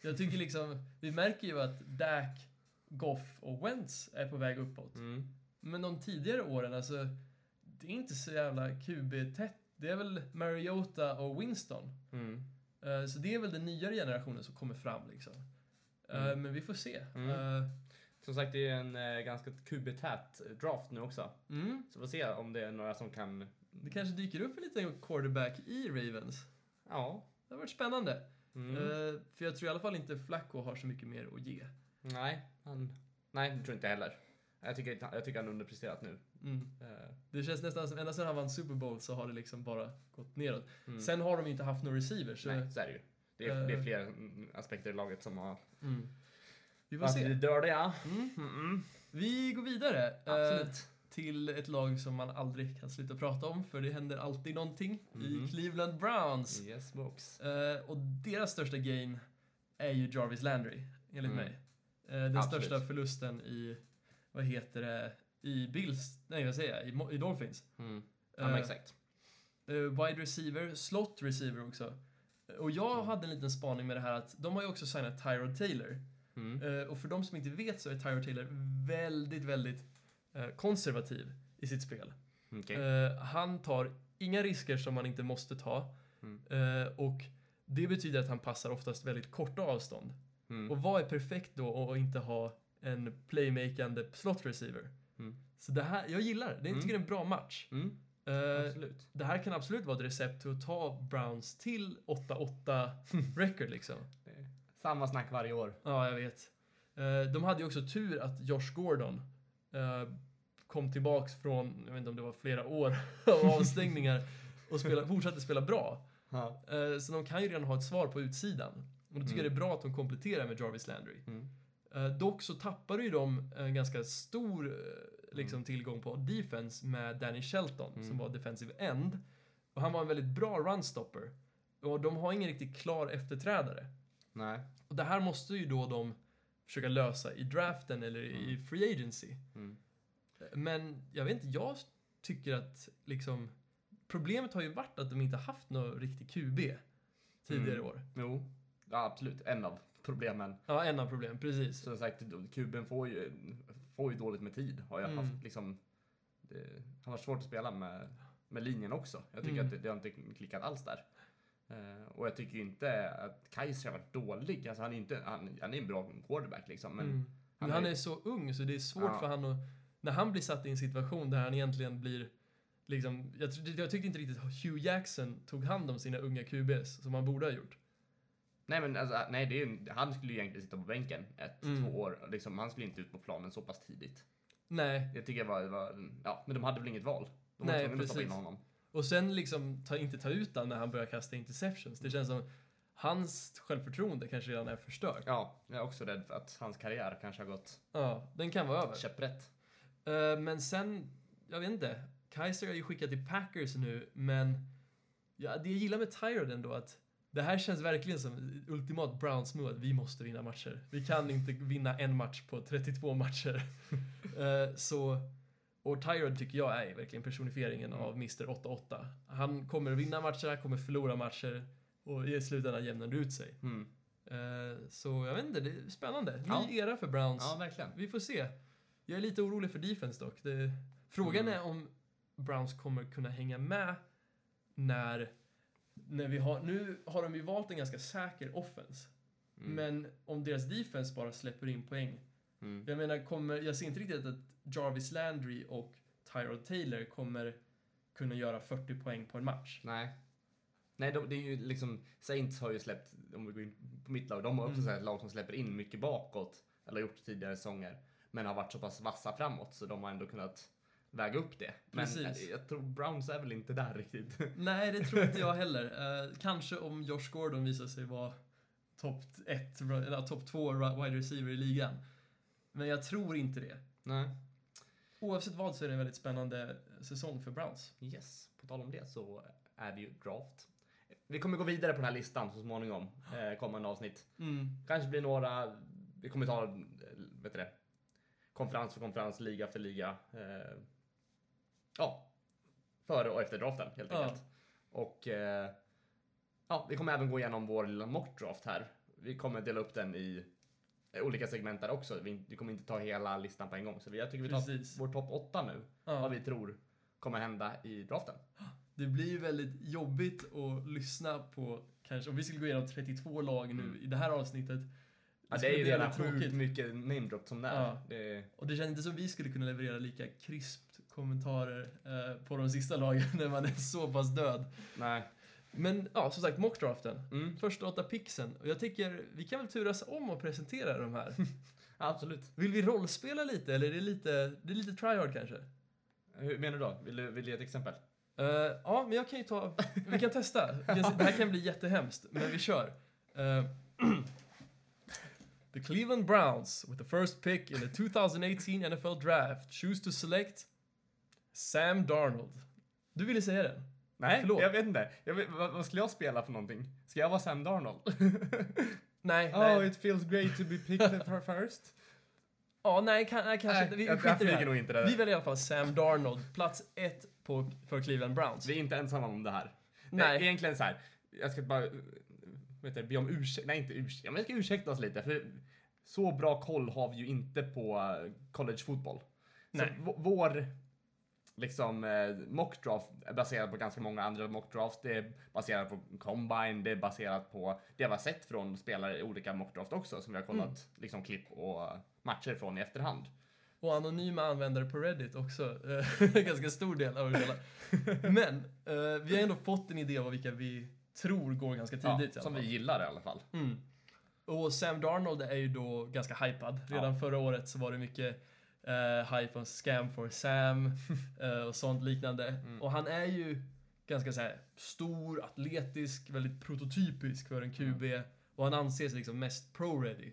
Jag tycker liksom, vi märker ju att Dak, Goff och Wentz är på väg uppåt. Men de tidigare åren, alltså, det är inte så jävla QB-tätt. Det är väl Mariota och Winston. Mm. Eh, så det är väl den nyare generationen som kommer fram liksom. Eh, Mm. Men vi får se. Mm. Eh, Som sagt, det är en ganska QB-tät draft nu också. mm. Så vi får se om det är några som kan, Det kanske dyker upp en liten quarterback i Ravens. ja. Det har varit spännande. Mm. För jag tror i alla fall inte Flacco har så mycket mer att ge. Nej, han, nej, det tror jag inte heller. Jag tycker, jag tycker han underpresterat nu. Mm. Eh, Det känns nästan som, ända sedan han vann Super Bowl så har det liksom bara gått neråt. mm. Sen har de inte haft några receivers. Så, Nej, så är det ju. Det är, det är Eh. fler aspekter i laget som har mm. Vi får se. dördiga. Mm. Vi går vidare. eh, Absolut. till ett lag som man aldrig kan sluta prata om, för det händer alltid någonting. I Mhm. Cleveland Browns. Yes, box. Eh, och deras största gain är ju Jarvis Landry, enligt Mm. mig. Eh, den Absolut. största förlusten i, vad heter det, i Bills, nej vad säger jag, i, i Dolphins. Mm. Ja, Eh, exakt. Eh, wide receiver, slot receiver också. Och jag Mm. hade en liten spaning med det här att de har ju också signat Tyrod Taylor. Mm. Eh, och för de som inte vet så är Tyrod Taylor väldigt, väldigt konservativ i sitt spel. Eh, han tar inga risker som man inte måste ta. Mm. Och det betyder att han passar oftast väldigt korta avstånd. Mm. Och vad är perfekt då att inte ha en playmakande slot receiver? Mm. Så det här, jag gillar det. Jag Mm. tycker det är en bra match. Mm. Absolut. det här kan absolut vara ett recept till att ta Browns till 8-8 record liksom. Samma snack varje år. Ja, jag vet. Eh, de hade ju också tur att Josh Gordon eh, kom tillbaks från, jag vet inte om det var flera år av avstängningar och spela, fortsatte spela bra. Så de kan ju redan ha ett svar på utsidan. Och då tycker jag det är bra att de kompletterar med Jarvis Landry. Mm. Eh, dock så tappar ju de en ganska stor eh, liksom, tillgång på defense med Danny Shelton som Mm. var defensive end. Och han var en väldigt bra runstopper. Och de har ingen riktigt klar efterträdare. Nej. Och det här måste ju då de försöka lösa i draften eller i Mm. free agency. Mm. Men jag vet inte, jag tycker att liksom problemet har ju varit att de inte haft någon riktig QB tidigare Mm. år. Jo, ja, absolut. En av problemen. Ja, en av problemen, precis. Som sagt, kuben får ju, får ju dåligt med tid. Har jag Mm. haft liksom. Det har varit svårt att spela med, med linjen också. Jag tycker Mm. att det, det har inte klickat alls där. Eh, och jag tycker inte att Kaiser har varit dålig. Alltså han är inte, han, han är en bra quarterback liksom. Men Mm. Men han han är- är så ung så det är svårt Ja. för han att... När han blir satt i en situation där han egentligen blir... Liksom, jag, jag tyckte inte riktigt Hugh Jackson tog hand om sina unga QBs som han borde ha gjort. Nej men alltså, nej, det är, han skulle ju egentligen sitta på bänken ett, Mm. två år. Liksom, han skulle inte ut på planen så pass tidigt. Nej, Jag tycker det var, det var ja, men de hade väl inget val. De var Nej, tvungna att stoppa in honom. och sen liksom ta, inte ta ut han när han börjar kasta interceptions. Det känns som hans självförtroende kanske redan är förstört. Ja, jag är också rädd för att hans karriär kanske har gått Ja, den kan vara över. käpprätt. Eh, men sen, jag vet inte. Kaiser är ju skickad till Packers nu, men ja, det jag gillar med Tyrod ändå att det här känns verkligen som ultimat Browns move att vi måste vinna matcher. Vi kan inte vinna en match på 32 matcher. Eh, så, och Tyrod tycker jag är verkligen personifieringen Mm. av Mr 8-8. Han kommer vinna matcher, han kommer förlora matcher och i slutändan jämnar det ut sig. Mm. Eh, så jag vet inte, det är spännande. Ny Ja. era för Browns. Ja, verkligen. Vi får se. Jag är lite orolig för defense dock. Det, frågan Mm. är om Browns kommer kunna hänga med när, när vi har... Nu har de ju valt en ganska säker offense. Mm. Men om deras defense bara släpper in poäng. Mm. Jag menar, kommer, jag ser inte riktigt att Jarvis Landry och Tyrod Taylor kommer kunna göra 40 poäng på en match. Nej. Nej, de, det är ju liksom, Saints har ju släppt, om vi går in på mitt lag, de har också Mm. ett lag som släpper in mycket bakåt. eller gjort tidigare säsonger, men har varit så pass vassa framåt så de har ändå kunnat väga upp det. Men Precis. eh, jag tror Browns är väl inte där riktigt. Nej, det tror inte jag heller. Eh, kanske om Josh Gordon visar sig vara topp ett, eller topp två wide receiver i ligan. Men jag tror inte det. Nej. Oavsett vad så är det en väldigt spännande säsong för Browns. Yes, på tal om det så är det ju draft. Vi kommer gå vidare på den här listan så småningom, eh, kommande avsnitt. Mm. Kanske blir några, vi kommer ta, eh, vet du det, konferens för konferens, liga för liga. Eh, ja, före och efter draften helt Ja. enkelt. Och eh, ja, vi kommer även gå igenom vår lilla mock draft här. Vi kommer dela upp den i olika segment där också. Vi, vi kommer inte ta hela listan på en gång. Så jag tycker vi tar Precis. vår topp 8 nu. Ja. Vad vi tror kommer hända i draften. Det blir ju väldigt jobbigt att lyssna på, kanske, om vi skulle gå igenom 32 lag nu Mm. i det här avsnittet. Ja, det är ju redan sjukt mycket namedrop som det är. Ja. Det, Och det känns inte som vi skulle kunna leverera lika krispt kommentarer eh, på de sista lagen när man är så pass död. nej. Men ja, som sagt, mockdraften. Mm, Första åtta pixen. Och jag tycker vi kan väl turas om och presentera de här. absolut. Vill vi rollspela lite eller är det lite, det är lite tryhard kanske? Hur menar du då? Vill du, vill du ge ett exempel? Eh, ja, men jag kan ju ta... Vi kan testa. Vi kan se- Det här kan bli jättehemskt, men vi kör. Eh, the Cleveland Browns, with the first pick in the 2018 NFL Draft, choose to select Sam Darnold. Du ville säga den? Nej, Förlåt. jag vet inte. Jag vet, vad, vad skulle jag spela för någonting? Ska jag vara Sam Darnold? Nej, oh, nej. it feels great to be picked first. Ja, nej, kan, nej kanske Nej, inte. Vi, jag- skiter jag i det det där. Vi väljer i alla fall Sam Darnold, plats ett på, för Cleveland Browns. Vi är inte ensamma om det här. Nej. Det egentligen så här. Jag ska bara vet du, be om ursäkt. Nej, inte ursäkt. Men jag ska ursäkta oss lite. För så bra koll har vi ju inte på eh, college fotboll. Så Nej. vår liksom eh, mockdraft är baserad på ganska många andra mockdrafts. Det är baserat på combine, det är baserat på det vi har sett från spelare i olika mockdraft också som vi har kollat Mm. liksom klipp och matcher från i efterhand. Och anonyma användare på Reddit också. Eh, ganska stor del av det hela. Men eh, vi har ändå fått en idé av vilka vi tror går ganska tidigt. Ja, som vi gillar i alla fall. Mm. Och Sam Darnold är ju då ganska hypad. Redan förra året så var det mycket uh, hype om Scam for Sam eh, och sånt liknande. Mm. Och han är ju ganska så här stor, atletisk, väldigt prototypisk för en QB. Och han anses liksom mest pro-ready.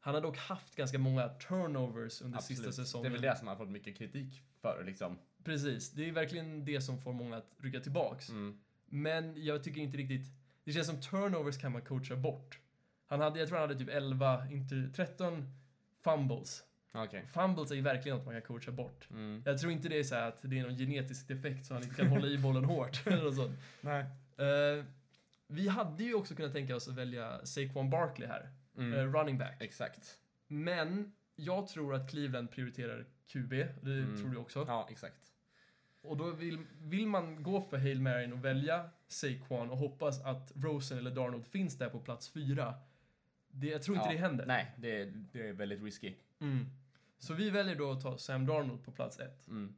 Han har dock haft ganska många turnovers under sista Absolut. säsongen. Det är väl det som han har fått mycket kritik för liksom. Precis, det är verkligen det som får många att rycka tillbaks. Mm. Men jag tycker inte riktigt... Det känns som turnovers kan man coacha bort. Han hade, jag tror han hade typ 11, inte 13 fumbles. Okej. Fumbles är ju verkligen något man kan coacha bort. Mm. Jag tror inte det är så att det är någon genetisk defekt så han inte kan hålla i bollen hårt. eller sånt. Nej. Eh, vi hade ju också kunnat tänka oss att välja Saquon Barkley här, Mm. eh, running back. Exakt. Men jag tror att Cleveland prioriterar QB, det Mm. tror du också. Ja, exakt. Och då vill, vill man gå för Hail Mary och välja Saquon och hoppas att Rosen eller Darnold finns där på plats fyra. Det, jag tror inte Ja, det händer. Nej, det är, det är väldigt risky. Mm. Så vi väljer då att ta Sam Darnold på plats ett. Mm.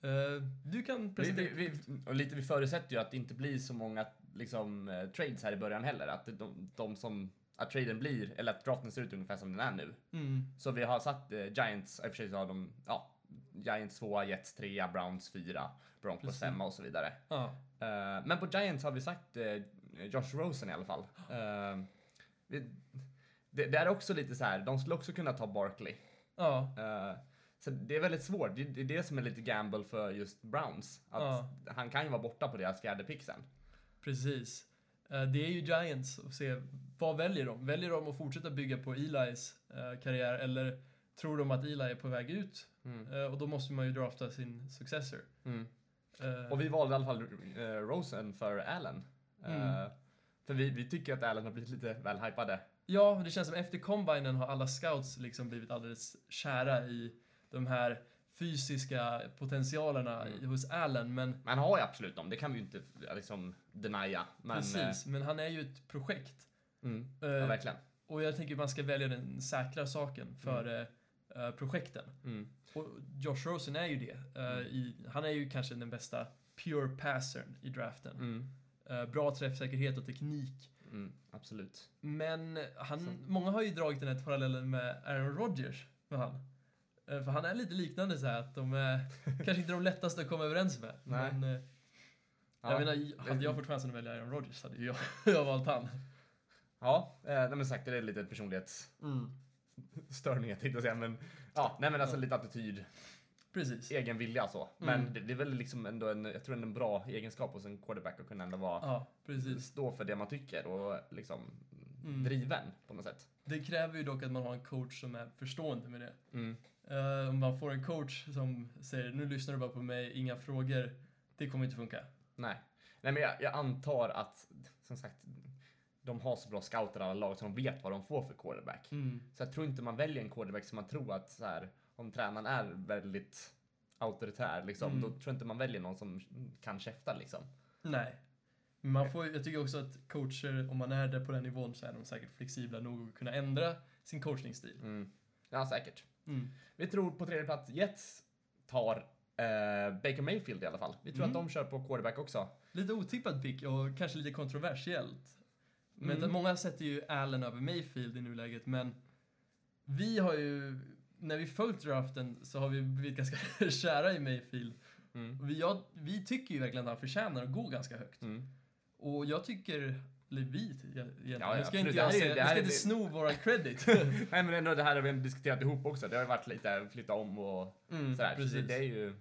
Eh, du kan presentera... vi, vi, och lite, vi förutsätter ju att det inte blir så många liksom, eh, trades här i början heller. Att de, de som, att traden blir, eller att draften ser ut ungefär som den är nu. Mm. Så vi har satt eh, Giants, i och för sig så har de, ja, Giants 2, Jets 3, Browns 4, Broncos Precis. 5 och så vidare. Ja. Men på Giants har vi sagt Josh Rosen i alla fall. Vi, det, det är också lite så här, de skulle också kunna ta Barkley. Ja. Eh, så det är väldigt svårt. Det, är det som är lite gamble för just Browns. Att Ja. Han kan ju vara borta på deras fjärde pick sen. Precis. Eh, Det är ju Giants och se vad väljer de? Väljer de att fortsätta bygga på Elis eh, karriär eller tror de att Eli är på väg ut? Mm. Och då måste man ju drafta sin successor. Eh, Och vi valde i alla fall Rosen för Allen. Mm. för vi, vi tycker att Allen har blivit lite väl hypade. Ja, det känns som efter combinen har alla scouts liksom blivit alldeles kära i de här fysiska potentialerna i- Mm. hos Allen. Men Man har ju absolut dem, det kan vi ju inte eh, liksom denia. Men, precis, men han är ju ett projekt. Eh, mm, Eh, ja, verkligen. och jag tänker man ska välja den säkra saken före eh, projekten. Mm. Och Josh Rosen är ju det. Eh, Mm. i, han är ju kanske den bästa pure passern i draften. Mm. Eh, bra träffsäkerhet och teknik. Mm, absolut. Men han, Så. många har ju dragit den här parallellen med Aaron Rodgers. Med han. Eh, För han är lite liknande så här att de är kanske inte de lättaste att komma överens med. Nej. Men eh, Ja. jag menar, hade jag fått chansen att välja Aaron Rodgers hade jag, jag valt han. Ja, eh, nej, men sagt, det är lite personlighetsstörningar tänkte jag säga, men ja, nej men alltså Ja. lite attityd, Precis. egen vilja så. Men Mm. det, det är väl liksom ändå en, jag tror en bra egenskap hos en quarterback att kunna ändå vara, Ja, precis. stå för det man tycker och liksom Mm. driven på något sätt. Det kräver ju dock att man har en coach som är förstående med det. Mm. Eh, om man får en coach som säger nu lyssnar du bara på mig, inga frågor. Det kommer inte funka. Nej. Nej, men jag, jag antar att, som sagt, de har så bra scouter alla lag så de vet vad de får för quarterback. Mm. Så jag tror inte man väljer en quarterback som man tror att så här, om tränaren är väldigt auktoritär, liksom, Mm. då tror jag inte man väljer någon som kan käfta liksom. Nej. Man får, jag tycker också att coacher, om man är där på den nivån så är de säkert flexibla nog att kunna ändra sin coachningsstil. Mm. Ja, säkert. Mm. Vi tror på tredje plats Jets tar eh, Baker Mayfield i alla fall. Vi tror Mm. att de kör på quarterback också. Lite otippad pick och kanske lite kontroversiellt. Men Mm. många sätter ju Allen över Mayfield i nuläget, men vi har ju, när vi följt draften så har vi blivit ganska kära i Mayfield. Mm. Vi, jag, vi tycker ju verkligen att han förtjänar att gå ganska högt. Mm. Och jag tycker, eller vi egentligen, ja, nu ska inte Det jag nu här ska inte sno våran credit. Nej men ändå det här har vi diskuterat ihop också. Det har ju varit lite flytta om och Mm, sådär. Så det, precis. det är ju...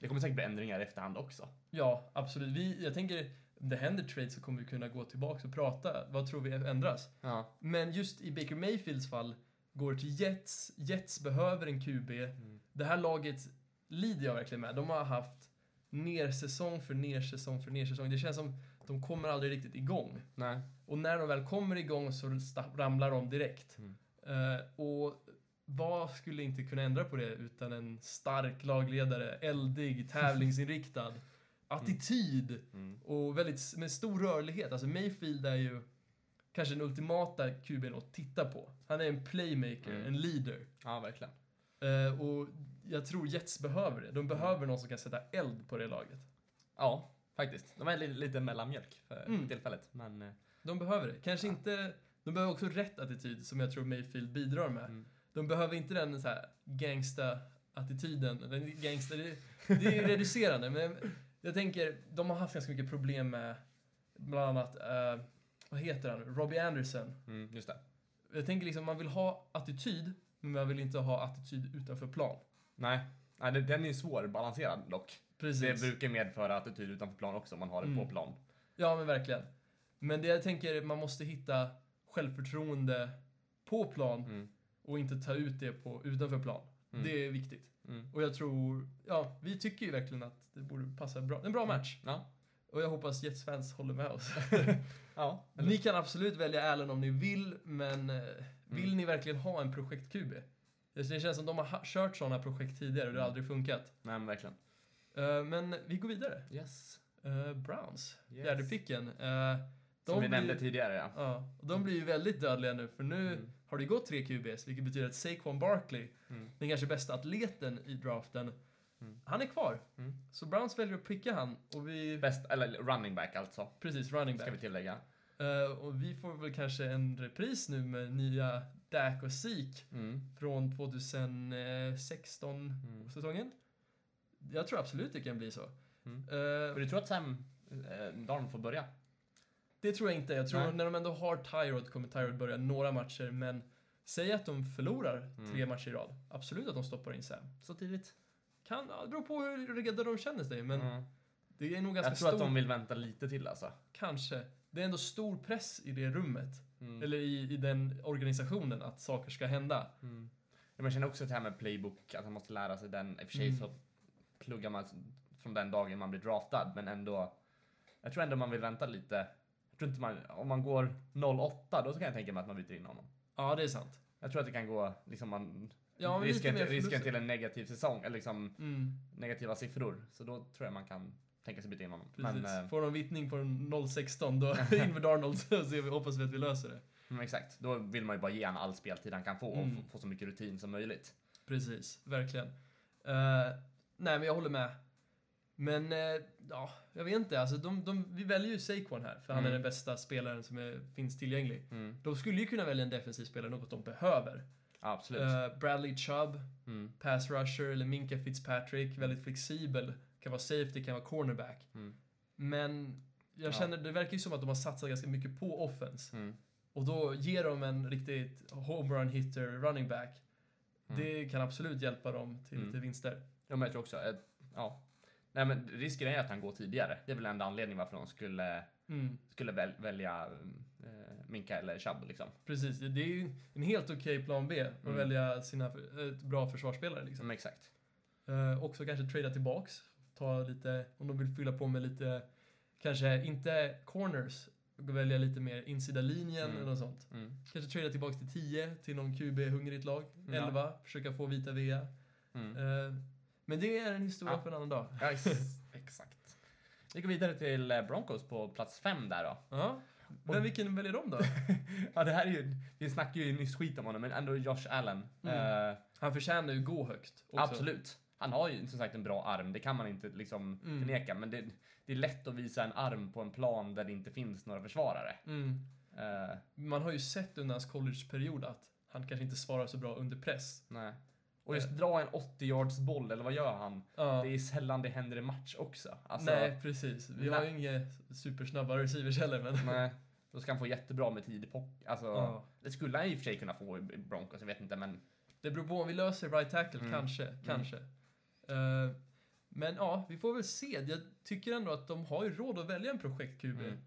Det kommer säkert bli ändringar i efterhand också. Ja, absolut. Vi, jag tänker, om det händer trades så kommer vi kunna gå tillbaka och prata. Vad tror vi ändras? Ja. Men just i Baker Mayfields fall, går till Jets. Jets behöver en QB. Mm. Det här laget lider jag verkligen med. De har haft nersäsong för nersäsong för nersäsong. Det känns som de kommer aldrig riktigt igång. Nej. Och när de väl kommer igång så ramlar de direkt. Mm. Eh, och vad skulle inte kunna ändra på det utan en stark lagledare, eldig, tävlingsinriktad, attityd Mm. och väldigt med stor rörlighet. Alltså Mayfield är ju kanske den ultimata QB'n att titta på. Han är en playmaker, Mm. en leader. Ja, verkligen. Eh, och jag tror Jets behöver det. De behöver någon som kan sätta eld på det laget. Ja, faktiskt. De är lite, lite mellanmjölk för Mm. tillfället. Men eh, De behöver det. Kanske Ja. inte... De behöver också rätt attityd som jag tror Mayfield bidrar med. Mm. De behöver inte den så här gangsta-attityden. Den gangsta, det, det är reducerande, men jag tänker, de har haft ganska mycket problem med bland annat, eh, vad heter han, Robbie Anderson. mm, just det. Jag tänker liksom, man vill ha attityd, men man vill inte ha attityd utanför plan. Nej, Nej den är svårbalanserad dock. Precis. Det brukar medföra attityd utanför plan också om man har det Mm. på plan. Ja, men verkligen. Men det jag tänker, man måste hitta självförtroende på plan Mm. och inte ta ut det på utanför plan. Mm. Det är viktigt. Mm. Och jag tror, ja, vi tycker ju verkligen att det borde passa bra. En bra match. Ja. Och jag hoppas Jets-fans håller med oss. Ja. ni kan absolut välja Allen om ni vill, men eh, vill Mm. ni verkligen ha en projekt-QB? Det känns som de har ha- kört sådana projekt tidigare och det har Mm. aldrig funkat. Nej, men verkligen. Eh, men vi går vidare. Yes. Eh, Browns, Yes. fjärde picken. Eh, de Som vi blir- nämnde tidigare, ja. Ja, och de blir ju väldigt dödliga nu, för nu Mm. har det gått tre QBs, vilket betyder att Saquon Barkley, Mm. den kanske bästa atleten i draften, Mm. han är kvar. Mm. Så Browns väljer att pricka han, och vi... Bäst, eller running back alltså, Precis, running ska back. vi tillägga. Eh, och vi får väl kanske en repris nu med nya Dak och Zeke Mm. från 2016-säsongen. Jag tror absolut det kan bli så. Mm. Och du tror att Sam eh, Darn får börja? det tror jag inte. Jag tror Nej. när de ändå har Tyrod kommer Tyrod börja några matcher, men säg att de förlorar Mm. tre matcher i rad. Absolut att de stoppar in Sam. Så tidigt? Kan, det beror på hur redo de känner sig, men Mm. det är nog ganska Jag tror stor... att de vill vänta lite till alltså. Kanske. Det är ändå stor press i det rummet, Mm. eller i, i den organisationen, att saker ska hända. Mm. Jag känner också det här med playbook, att han måste lära sig den. I och för sig Mm. så pluggar man från den dagen man blir draftad, men ändå. Jag tror ändå man vill vänta lite. Jag tror inte man, om man går 08 då kan jag tänka mig att man byter in honom. Ja, det är sant. Jag tror att det kan gå, liksom man, Ja, risken, till, risken till en negativ säsong, eller liksom Mm, negativa siffror. Så då tror jag man kan tänka sig byta in honom. precis. Men, eh, Får de vittning på en 016 då in med Darnold så vi, hoppas vi att vi löser det. men exakt, då vill man ju bara ge honom all speltid han kan få och Mm. få, så mycket rutin som möjligt. Precis, verkligen. Eh, nej, men jag håller med. Men, eh, ja, jag vet inte. Alltså, de, de, vi väljer ju Saquon här, för han är Mm. den bästa spelaren som är, finns tillgänglig. Mm. De skulle ju kunna välja en defensiv spelare, något de behöver. Absolut. Eh, Bradley Chubb, Mm. pass rusher, eller Minka Fitzpatrick, väldigt flexibel. Kan vara safety, kan vara cornerback. Mm. Men jag Ja. känner, det verkar ju som att de har satsat ganska mycket på offense. Mm. Och då ger de en riktigt homerun hitter running back. Mm. Det kan absolut hjälpa dem till Mm. lite vinster. Ja, men jag tror också, eh, ja. Nej men risken är att han går tidigare. Det är väl enda anledningen varför de skulle, Mm, skulle väl, välja eh, Minka eller Chubb liksom. precis, det är ju en helt okej plan B att Mm. välja sina ett bra försvarsspelare. Liksom. Mm, exakt. Eh, också kanske trada tillbaks. Ta lite, om de vill fylla på med lite, kanske inte corners, välja lite mer insida linjen Mm. eller något sånt. Mm. Kanske trada tillbaks till 10 till någon QB-hungrigt lag. Ja. 11, försöka få vita VA. Mm. Eh, men det är en historia Ja. för en annan dag. Ja, ex exakt. Vi går vidare till eh, Broncos på plats fem där då. Ja. Men vilken väljer de då? Ja, det här är ju, vi snackade ju nyss skit om honom, men ändå Josh Allen. Mm. Eh, Han förtjänar ju gå högt. Också. absolut. Han har ju som sagt en bra arm, det kan man inte liksom Mm. förneka, men det, det är lätt att visa en arm på en plan där det inte finns några försvarare. Mm. Eh, Man har ju sett under hans collegeperiod att han kanske inte svarar så bra under press. nej. Och just dra en 80 yards boll, eller vad gör han? Ja. Det är sällan det händer i match också. Alltså, Nej, precis. Vi har ju inga supersnabba receivers heller, men... nej. Då ska han få jättebra med tid i pock. Alltså, Ja. Det skulle han i och för sig kunna få i Broncos, jag vet inte, men Det beror på om vi löser right tackle, Mm. kanske. kanske. Eh, men ja, vi får väl se. Jag tycker ändå att de har ju råd att välja en projekt-QB. Mm.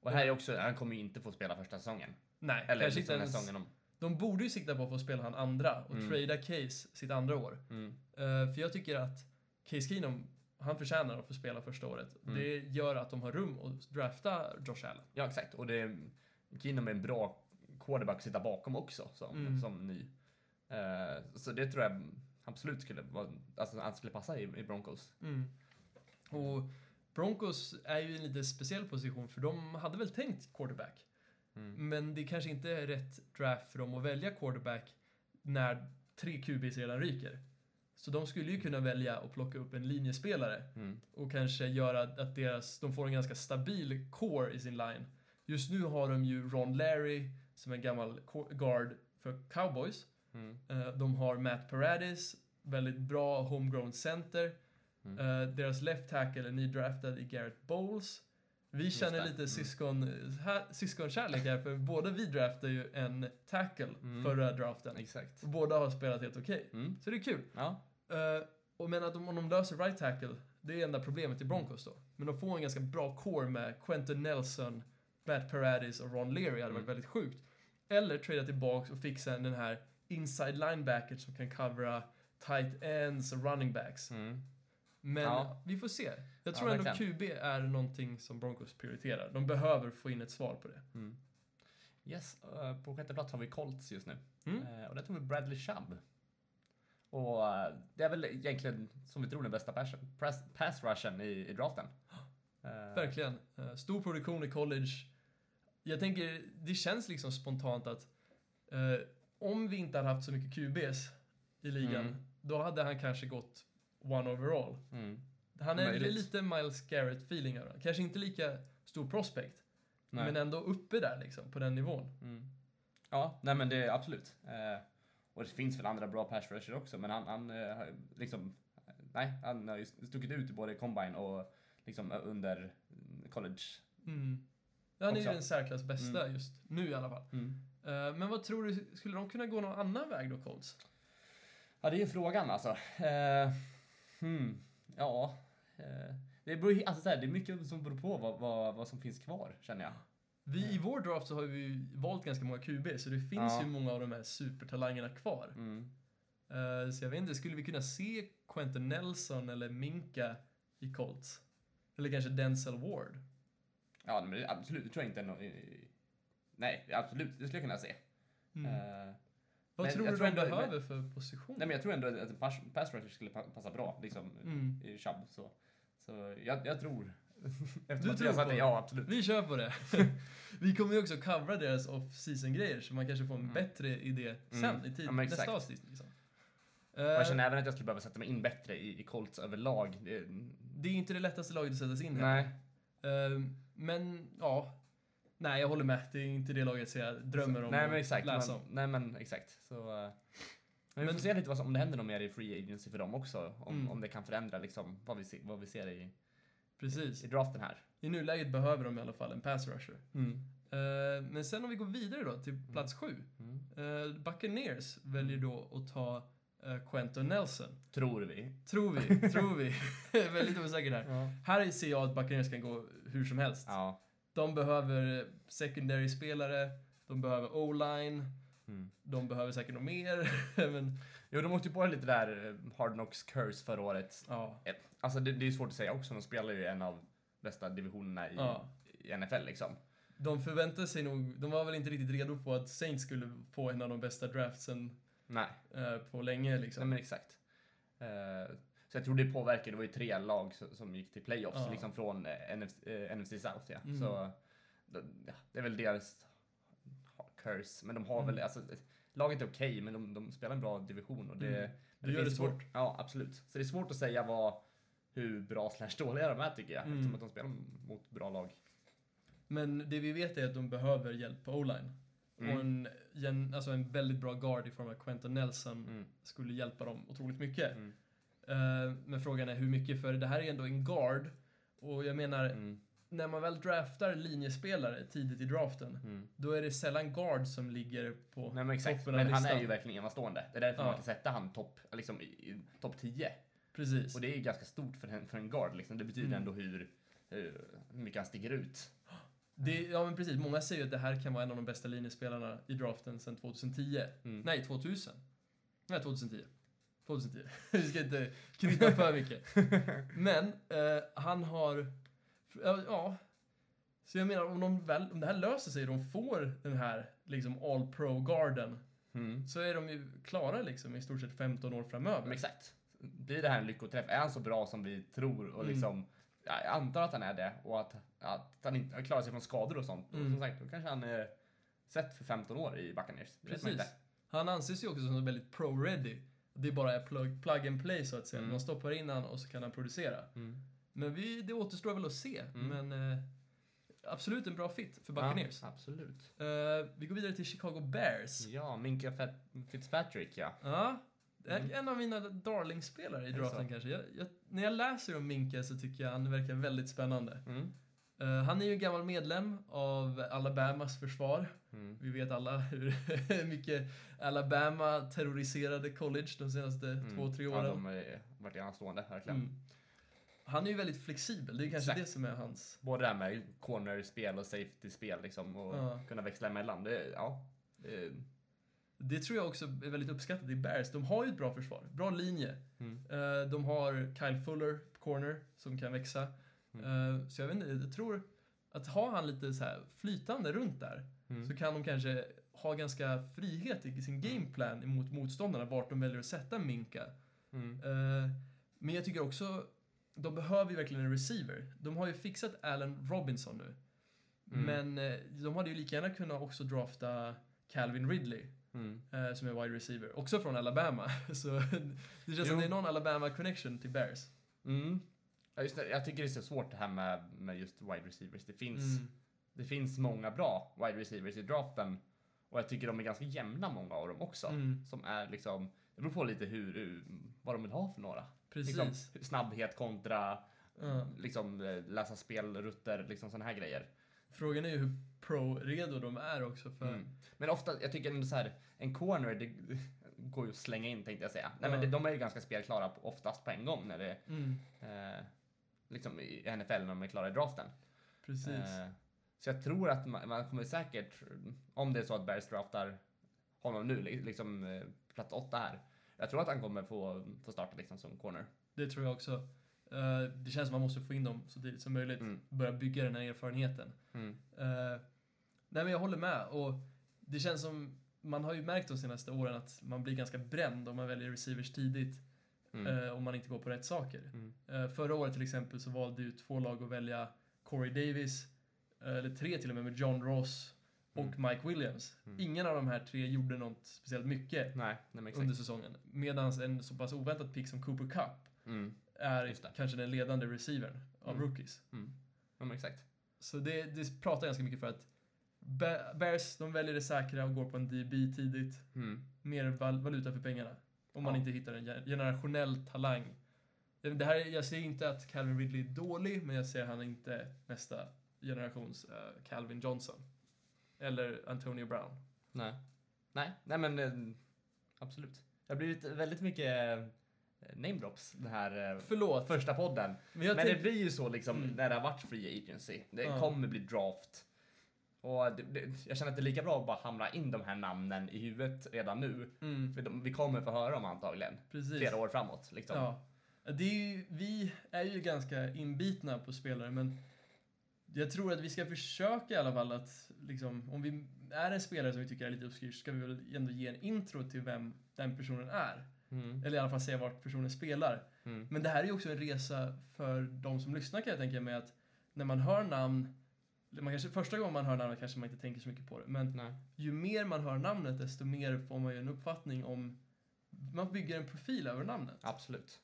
Och här är också, han kommer ju inte få spela första säsongen. Nej, Eller kanske liksom inte ens. säsongen om. De borde ju sikta på att få spela han andra och Mm. trada Case sitt andra år. Mm. Eh, för jag tycker att Case Keenum, han förtjänar att få spela första året. Mm. Det gör att de har rum att drafta Josh Allen. Ja, exakt. Och det Keenum är en bra quarterback att sitta bakom också som, Mm. som ny. Eh, så det tror jag absolut skulle alltså han skulle passa i, i Broncos. Mm. Och Broncos är ju i en lite speciell position för de hade väl tänkt quarterback. Mm. Men det kanske inte är rätt draft för dem att välja quarterback när tre QBs redan ryker. Så de skulle ju kunna välja att plocka upp en linjespelare Mm. och kanske göra att deras, de får en ganska stabil core i sin line. Just nu har de ju Ron Larry som en gammal guard för Cowboys. Mm. Eh, De har Matt Paradis, väldigt bra homegrown center. Mm. Eh, Deras left tackle är nydraftad i Garrett Bowles. Vi känner det. lite Mm. syskon, här, syskonkärlek här, för båda vi draftade ju en tackle Mm. förra draften. Exakt. Och båda har spelat helt okej. Mm. Så det är kul. Ja. Eh, och men att de, om de löser right tackle, det är enda problemet i Broncos då. Men de får en ganska bra core med Quentin Nelson, Matt Paradis och Ron Leary hade Mm. varit väldigt sjukt. Eller trada tillbaks och fixa den här inside linebacker som kan covera tight ends och running backs. Mm. Men Ja. vi får se. Jag Ja, tror ändå verkligen. QB är någonting som Broncos prioriterar. De behöver få in ett svar på det. Mm. Yes, eh, på sjätte plats har vi Colts just nu. Mm. Eh, och där tog vi Bradley Chubb. Och eh, det är väl egentligen, som vi tror, den bästa pass, pass, pass rushen i, i draften. Verkligen. Stor produktion i college. Jag tänker, det känns liksom spontant att om vi inte hade haft så mycket QBs i ligan, Mm. då hade han kanske gått one overall. Mm. Han är Möjligt. lite Miles Garrett-feeling över. Kanske inte lika stor prospect, Nej. men ändå uppe där liksom, på den nivån. Mm. Ja, nej men det är absolut. Eh, och det finns väl andra bra pass rusher också, men han, han eh, liksom, nej, han har ju stuckit ut i både combine och liksom eh, under mm, college. Mm. Han är ju den särklass bästa Mm. just nu i alla fall. Eh, men vad tror du, skulle de kunna gå någon annan väg då, Colts? Ja, det är ju frågan alltså. Eh, hmm, ja. Eh, det, beror, alltså, så här, det är mycket som beror på vad, vad, vad som finns kvar, känner jag. Vi, I vår draft så har vi valt ganska många QB, så det finns Ja. ju många av de här supertalangerna kvar. Mm. Eh, så jag vet inte, skulle vi kunna se Quentin Nelson eller Minka i Colts? Eller kanske Denzel Ward? Ja, men det, absolut, det tror jag inte eh, Nej, absolut, det skulle jag kunna se. Mm. Eh, Vad men tror du de behöver för position? nej, men jag tror ändå att pass, pass rusher skulle pa- passa bra, liksom, Mm. i Chubb. Så, så jag, jag tror... Efter Du tror på det? Ja, absolut. Vi kör på det. vi kommer ju också covera deras off-season-grejer, så man kanske får en Mm. bättre idé sen Mm. i tid, Ja, men nästa avsnitt. Liksom. Jag Eh, känner även att jag skulle behöva sätta mig in bättre i, i Colts överlag. Det, är inte det lättaste laget att sätta sig in i. Nej. Ehm, men ja, nej jag håller med. Det är inte det laget jag drömmer om Nej att men exakt. läsa Men, om. nej men exakt. Så, eh, men vi Men- får se lite vad som, om det händer något mer i Free Agency för dem också. Om, Mm. om det kan förändra liksom vad vi, se, vad vi ser i, Precis. i draften här. I nuläget behöver de i alla fall en pass rusher. Eh, men sen om vi går vidare då till plats sju. Mm. Uh, Buccaneers väljer då att ta uh, Quentin Nelson. Tror vi. Tror vi, tror vi. Väldigt osäker där. Ja. Här ser jag att Buccaneers kan gå hur som helst. ja. De behöver secondary-spelare, de behöver o-line, Mm. de behöver säkert något mer. men Jo, de åkte ju på lite där eh, Hard Knocks curse förra året. ja, Eh, Alltså det, det är svårt att säga också, de spelar ju en av bästa divisionerna i, Ja. i NFL liksom. de förväntade sig nog, de var väl inte riktigt redo på att Saints skulle få en av de bästa draftsen Nej, eh, på länge liksom. nej men exakt. Eh, så jag tror det påverkar, det var ju tre lag som, gick till playoffs Ja. liksom från eh, NFC, eh, NFC South ja. Mm. Så det, är väl deras curse, men de har Mm. väl, alltså laget är okej men de, de spelar en bra division och det, Mm. Det gör det svårt. Ja, absolut. Så det är svårt att säga vad, hur bra slash dåliga de är tycker jag. Mm. Eftersom att de spelar mot bra lag. Men det vi vet är att de behöver hjälp på o-line. Mm. Och en, gen- alltså en väldigt bra guard i form av Quentin Nelson Mm. skulle hjälpa dem otroligt mycket. Mm. Eh, men frågan är hur mycket, för det här är ändå en guard. Och jag menar, Mm. när man väl draftar linjespelare tidigt i draften, Mm. då är det sällan guard som ligger på Nej men exakt, toppen av men han listan. är ju verkligen enastående. Det är därför Ja. man kan sätta han topp liksom, topp 10. Precis. Och det är ju ganska stort för en, för en guard liksom. Det betyder Mm. ändå hur, hur mycket han sticker ut. Det, ja men precis, många säger att det här kan vara en av de bästa linjespelarna i draften sedan 2010. Mm. Nej, 2000. Nej, 2010. 2010. Vi ska inte krydda för mycket. Men eh, han har... Ja. Så jag menar, om, de väl, om det här löser sig och de får den här liksom all pro-garden Mm. så är de ju klara liksom i stort sett 15 år framöver. Men exakt. Blir det här en lyckoträff? Är han så bra som vi tror? Och Mm. liksom, ja, jag antar att han är det. Och att, att han inte klarar sig från skador och sånt. Och Mm. som sagt, då kanske han är sett för 15 år i Buccaneers. Precis. Han anses ju också som väldigt pro-ready. Det är bara plug, plug and play så att säga. Mm. Man stoppar in han och så kan han producera. Mm. Men vi, det återstår väl att se. Mm. Men eh, absolut en bra fit för Buccaneers. Ja, absolut. Eh, vi går vidare till Chicago Bears. Ja, Minka Fitzpatrick ja. Ja. är Mm. En av mina darlingspelare i Är draften kanske. Jag, jag, när jag läser om Minka så tycker jag han verkar väldigt spännande. Mm. Eh, han är ju en gammal medlem av Alabamas försvar. Mm. Vi vet alla hur mycket Alabama terroriserade college de senaste Mm. två, tre Ja, åren. de har varit enastående, verkligen. Mm. Han är ju väldigt flexibel. Det är kanske Exakt. det som är hans... Både det här med corner-spel och safety-spel liksom, och Ja. kunna växla emellan. Det, ja, det, Det tror jag också är väldigt uppskattat i Bears. De har ju ett bra försvar, bra linje. mm. Eh, de har Kyle Fuller på corner som kan växa. Mm. Eh, så jag vet inte, jag tror att ha han lite så här flytande runt där Mm. så kan de kanske ha ganska frihet i sin gameplan emot motståndarna vart de väljer att sätta Minka. Mm. Eh, men jag tycker också, de behöver ju verkligen en receiver. De har ju fixat Allen Robinson nu. Mm. Men eh, de hade ju lika gärna kunnat också drafta Calvin Ridley. Mm. som är wide receiver. Också från Alabama. Så det känns Jo. som det är någon Alabama-connection till Bears. Mm. Ja, just det, jag tycker det är så svårt det här med, med just wide receivers. Det finns, Mm. det finns många bra wide receivers i draften. Och jag tycker de är ganska jämna, många av dem också. Mm. Som är liksom, det beror på lite hur, vad de vill ha för några. Precis. Liksom, snabbhet kontra Ja. liksom, eh, läsa spelrutter, liksom sådana här grejer. Frågan är ju hur pro-redo de är också för... Mm. Men ofta, jag tycker ändå så här, en corner, det går ju att slänga in tänkte jag säga. Nej, men det, de är ju ganska spelklara oftast på en gång när det Mm. eh, liksom i NFL när de är klara i draften. Precis. Eh, så jag tror att man, man kommer säkert, om det är så att Bears draftar honom nu, li- liksom eh, plats åtta här. Jag tror att han kommer få, få starta liksom som corner. Det tror jag också. Eh, det känns som man måste få in dem så tidigt som möjligt. Mm. Börja bygga den här erfarenheten. Mm. Eh, nej men jag håller med. Och det känns som, man har ju märkt de senaste åren att man blir ganska bränd om man väljer receivers tidigt. Mm. eh, om man inte går på rätt saker. Mm. Eh, förra året till exempel så valde ju två lag att välja Corey Davis, eh, eller tre till och med, med John Ross och Mm. Mike Williams. Mm. Ingen av de här tre gjorde något speciellt mycket Nej, nej under säsongen. Medan en så pass oväntad pick som Cooper Cup Mm. är kanske den ledande receivern av Mm. rookies. Ja, exakt. Så det, det pratar ganska mycket för att Bears, de väljer det säkra och går på en DB tidigt. Mm. Mer val- valuta för pengarna. Om man Ja. inte hittar en gen- generationell talang. Det här, jag säger inte att Calvin Ridley är dålig, men jag ser han är inte nästa generations eh, Calvin Johnson. Eller Antonio Brown. Nej. Nej, nej men eh, absolut. Det har blivit väldigt mycket eh, namedrops den här eh, Förlåt, första podden. men men det blir ju så liksom Mm. när det har varit free agency. Det Ja. kommer bli draft. Och det, det, jag känner att det är lika bra att bara hamra in de här namnen i huvudet redan nu. Mm, För de, vi kommer få höra dem antagligen precis. flera år framåt. Liksom. Ja. Det är ju, vi är ju ganska inbitna på spelare, men jag tror att vi ska försöka i alla fall att, liksom, om vi är en spelare som vi tycker är lite obskyr, ska vi väl ändå ge en intro till vem den personen är. Mm. Eller i alla fall säga vart personen spelar. Mm. Men det här är ju också en resa för de som lyssnar kan jag tänka mig att när man hör namn, man kanske, första gången man hör namnet kanske man inte tänker så mycket på det, men Nej. ju mer man hör namnet desto mer får man ju en uppfattning om, man bygger en profil över namnet. Absolut.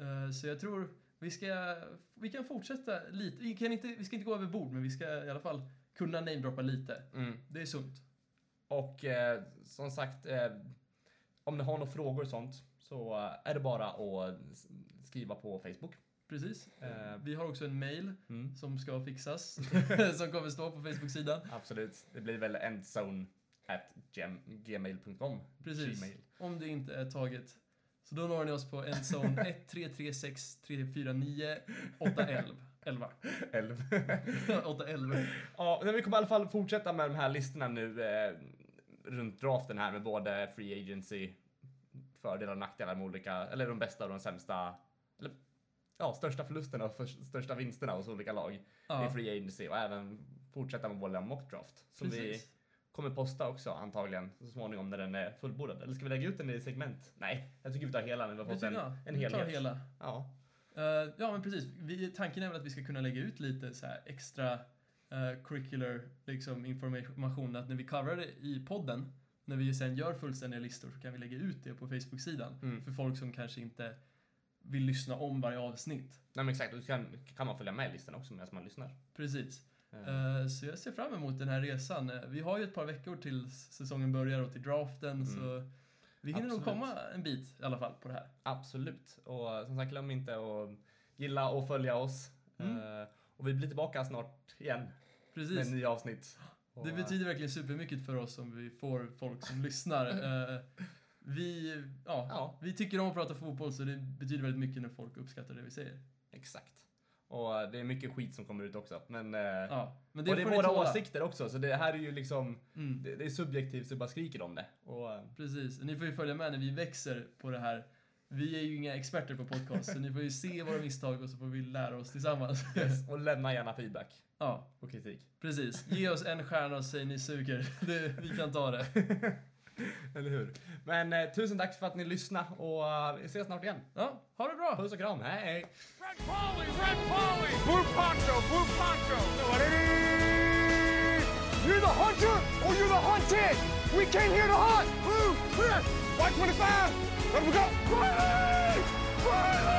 Eh, Så jag tror vi ska, vi kan fortsätta lite, vi, kan inte, vi ska inte gå över bord, men vi ska i alla fall kunna namedroppa lite. Mm. Det är sunt. Och eh, som sagt, eh, om ni har några frågor och sånt så eh, är det bara att skriva på Facebook. Precis. Eh. Vi har också en mail Mm. som ska fixas, som kommer stå på Facebook-sidan. Absolut. Det blir väl endzone at gmail.com. Precis. Gmail. Om det inte är taget. Så då når ni oss på endzone 1336349 811. 11. Elv. 811. ja, men vi kommer i alla fall fortsätta med de här listorna nu eh, runt draften här med både free agency, fördelar och nackdelar med olika, eller de bästa och de sämsta, eller ja, största förlusterna och för, största vinsterna hos olika lag i Ja, free agency och även fortsätta med våra mock draft. Som vi precis. kommer posta också antagligen så småningom när den är fullbordad. Eller ska vi lägga ut den i segment? Nej, jag tycker vi tar hela när vi har fått en, en Vi tar helhet. hela. Ja. Eh, ja, men precis. Vi, tanken är väl att vi ska kunna lägga ut lite så extra eh, curricular liksom, information. Att när vi coverar det i podden, när vi sen gör fullständiga listor, så kan vi lägga ut det på Facebook-sidan. Mm. För folk som kanske inte vill lyssna om varje avsnitt. Nej men exakt, och så kan, kan man följa med i listan också medan man lyssnar. Precis. Eh, så jag ser fram emot den här resan. Eh, vi har ju ett par veckor till säsongen börjar och till draften, så vi hinner nog Mm. Absolut. komma en bit i alla fall på det här. Absolut. Och som sagt, glöm inte att gilla och följa oss. Mm. Och vi blir tillbaka snart igen med Precis. nya avsnitt. Det betyder verkligen supermycket för oss om vi får folk som lyssnar. Vi, ja, Ja. vi tycker om att prata fotboll så det betyder väldigt mycket när folk uppskattar det vi säger. Exakt. Och eh, det är mycket skit som kommer ut också. Men, eh, Ja, men det och det är våra tåla. åsikter också, så det här är ju liksom, Mm, det, det är subjektivt så vi bara skriker om det. Och, eh, precis, ni får ju följa med när vi växer på det här. Vi är ju inga experter på podcast, så ni får ju se våra misstag och så får vi lära oss tillsammans. yes, och lämna gärna feedback ja, och kritik. precis. Ge oss en stjärna och säg ni suger. Det, vi kan ta det. Eller hur? Men eh, tusen tack för att ni lyssnade och eh, vi ses snart igen. Ja, ha det bra! Puss och kram, hej! Red Polly, Red Polly! Blue Poncho, Blue Poncho! You're the hunter or you're the hunted. We came here to hunt. Blue, clear. White 25. Let we go. Riley! Riley!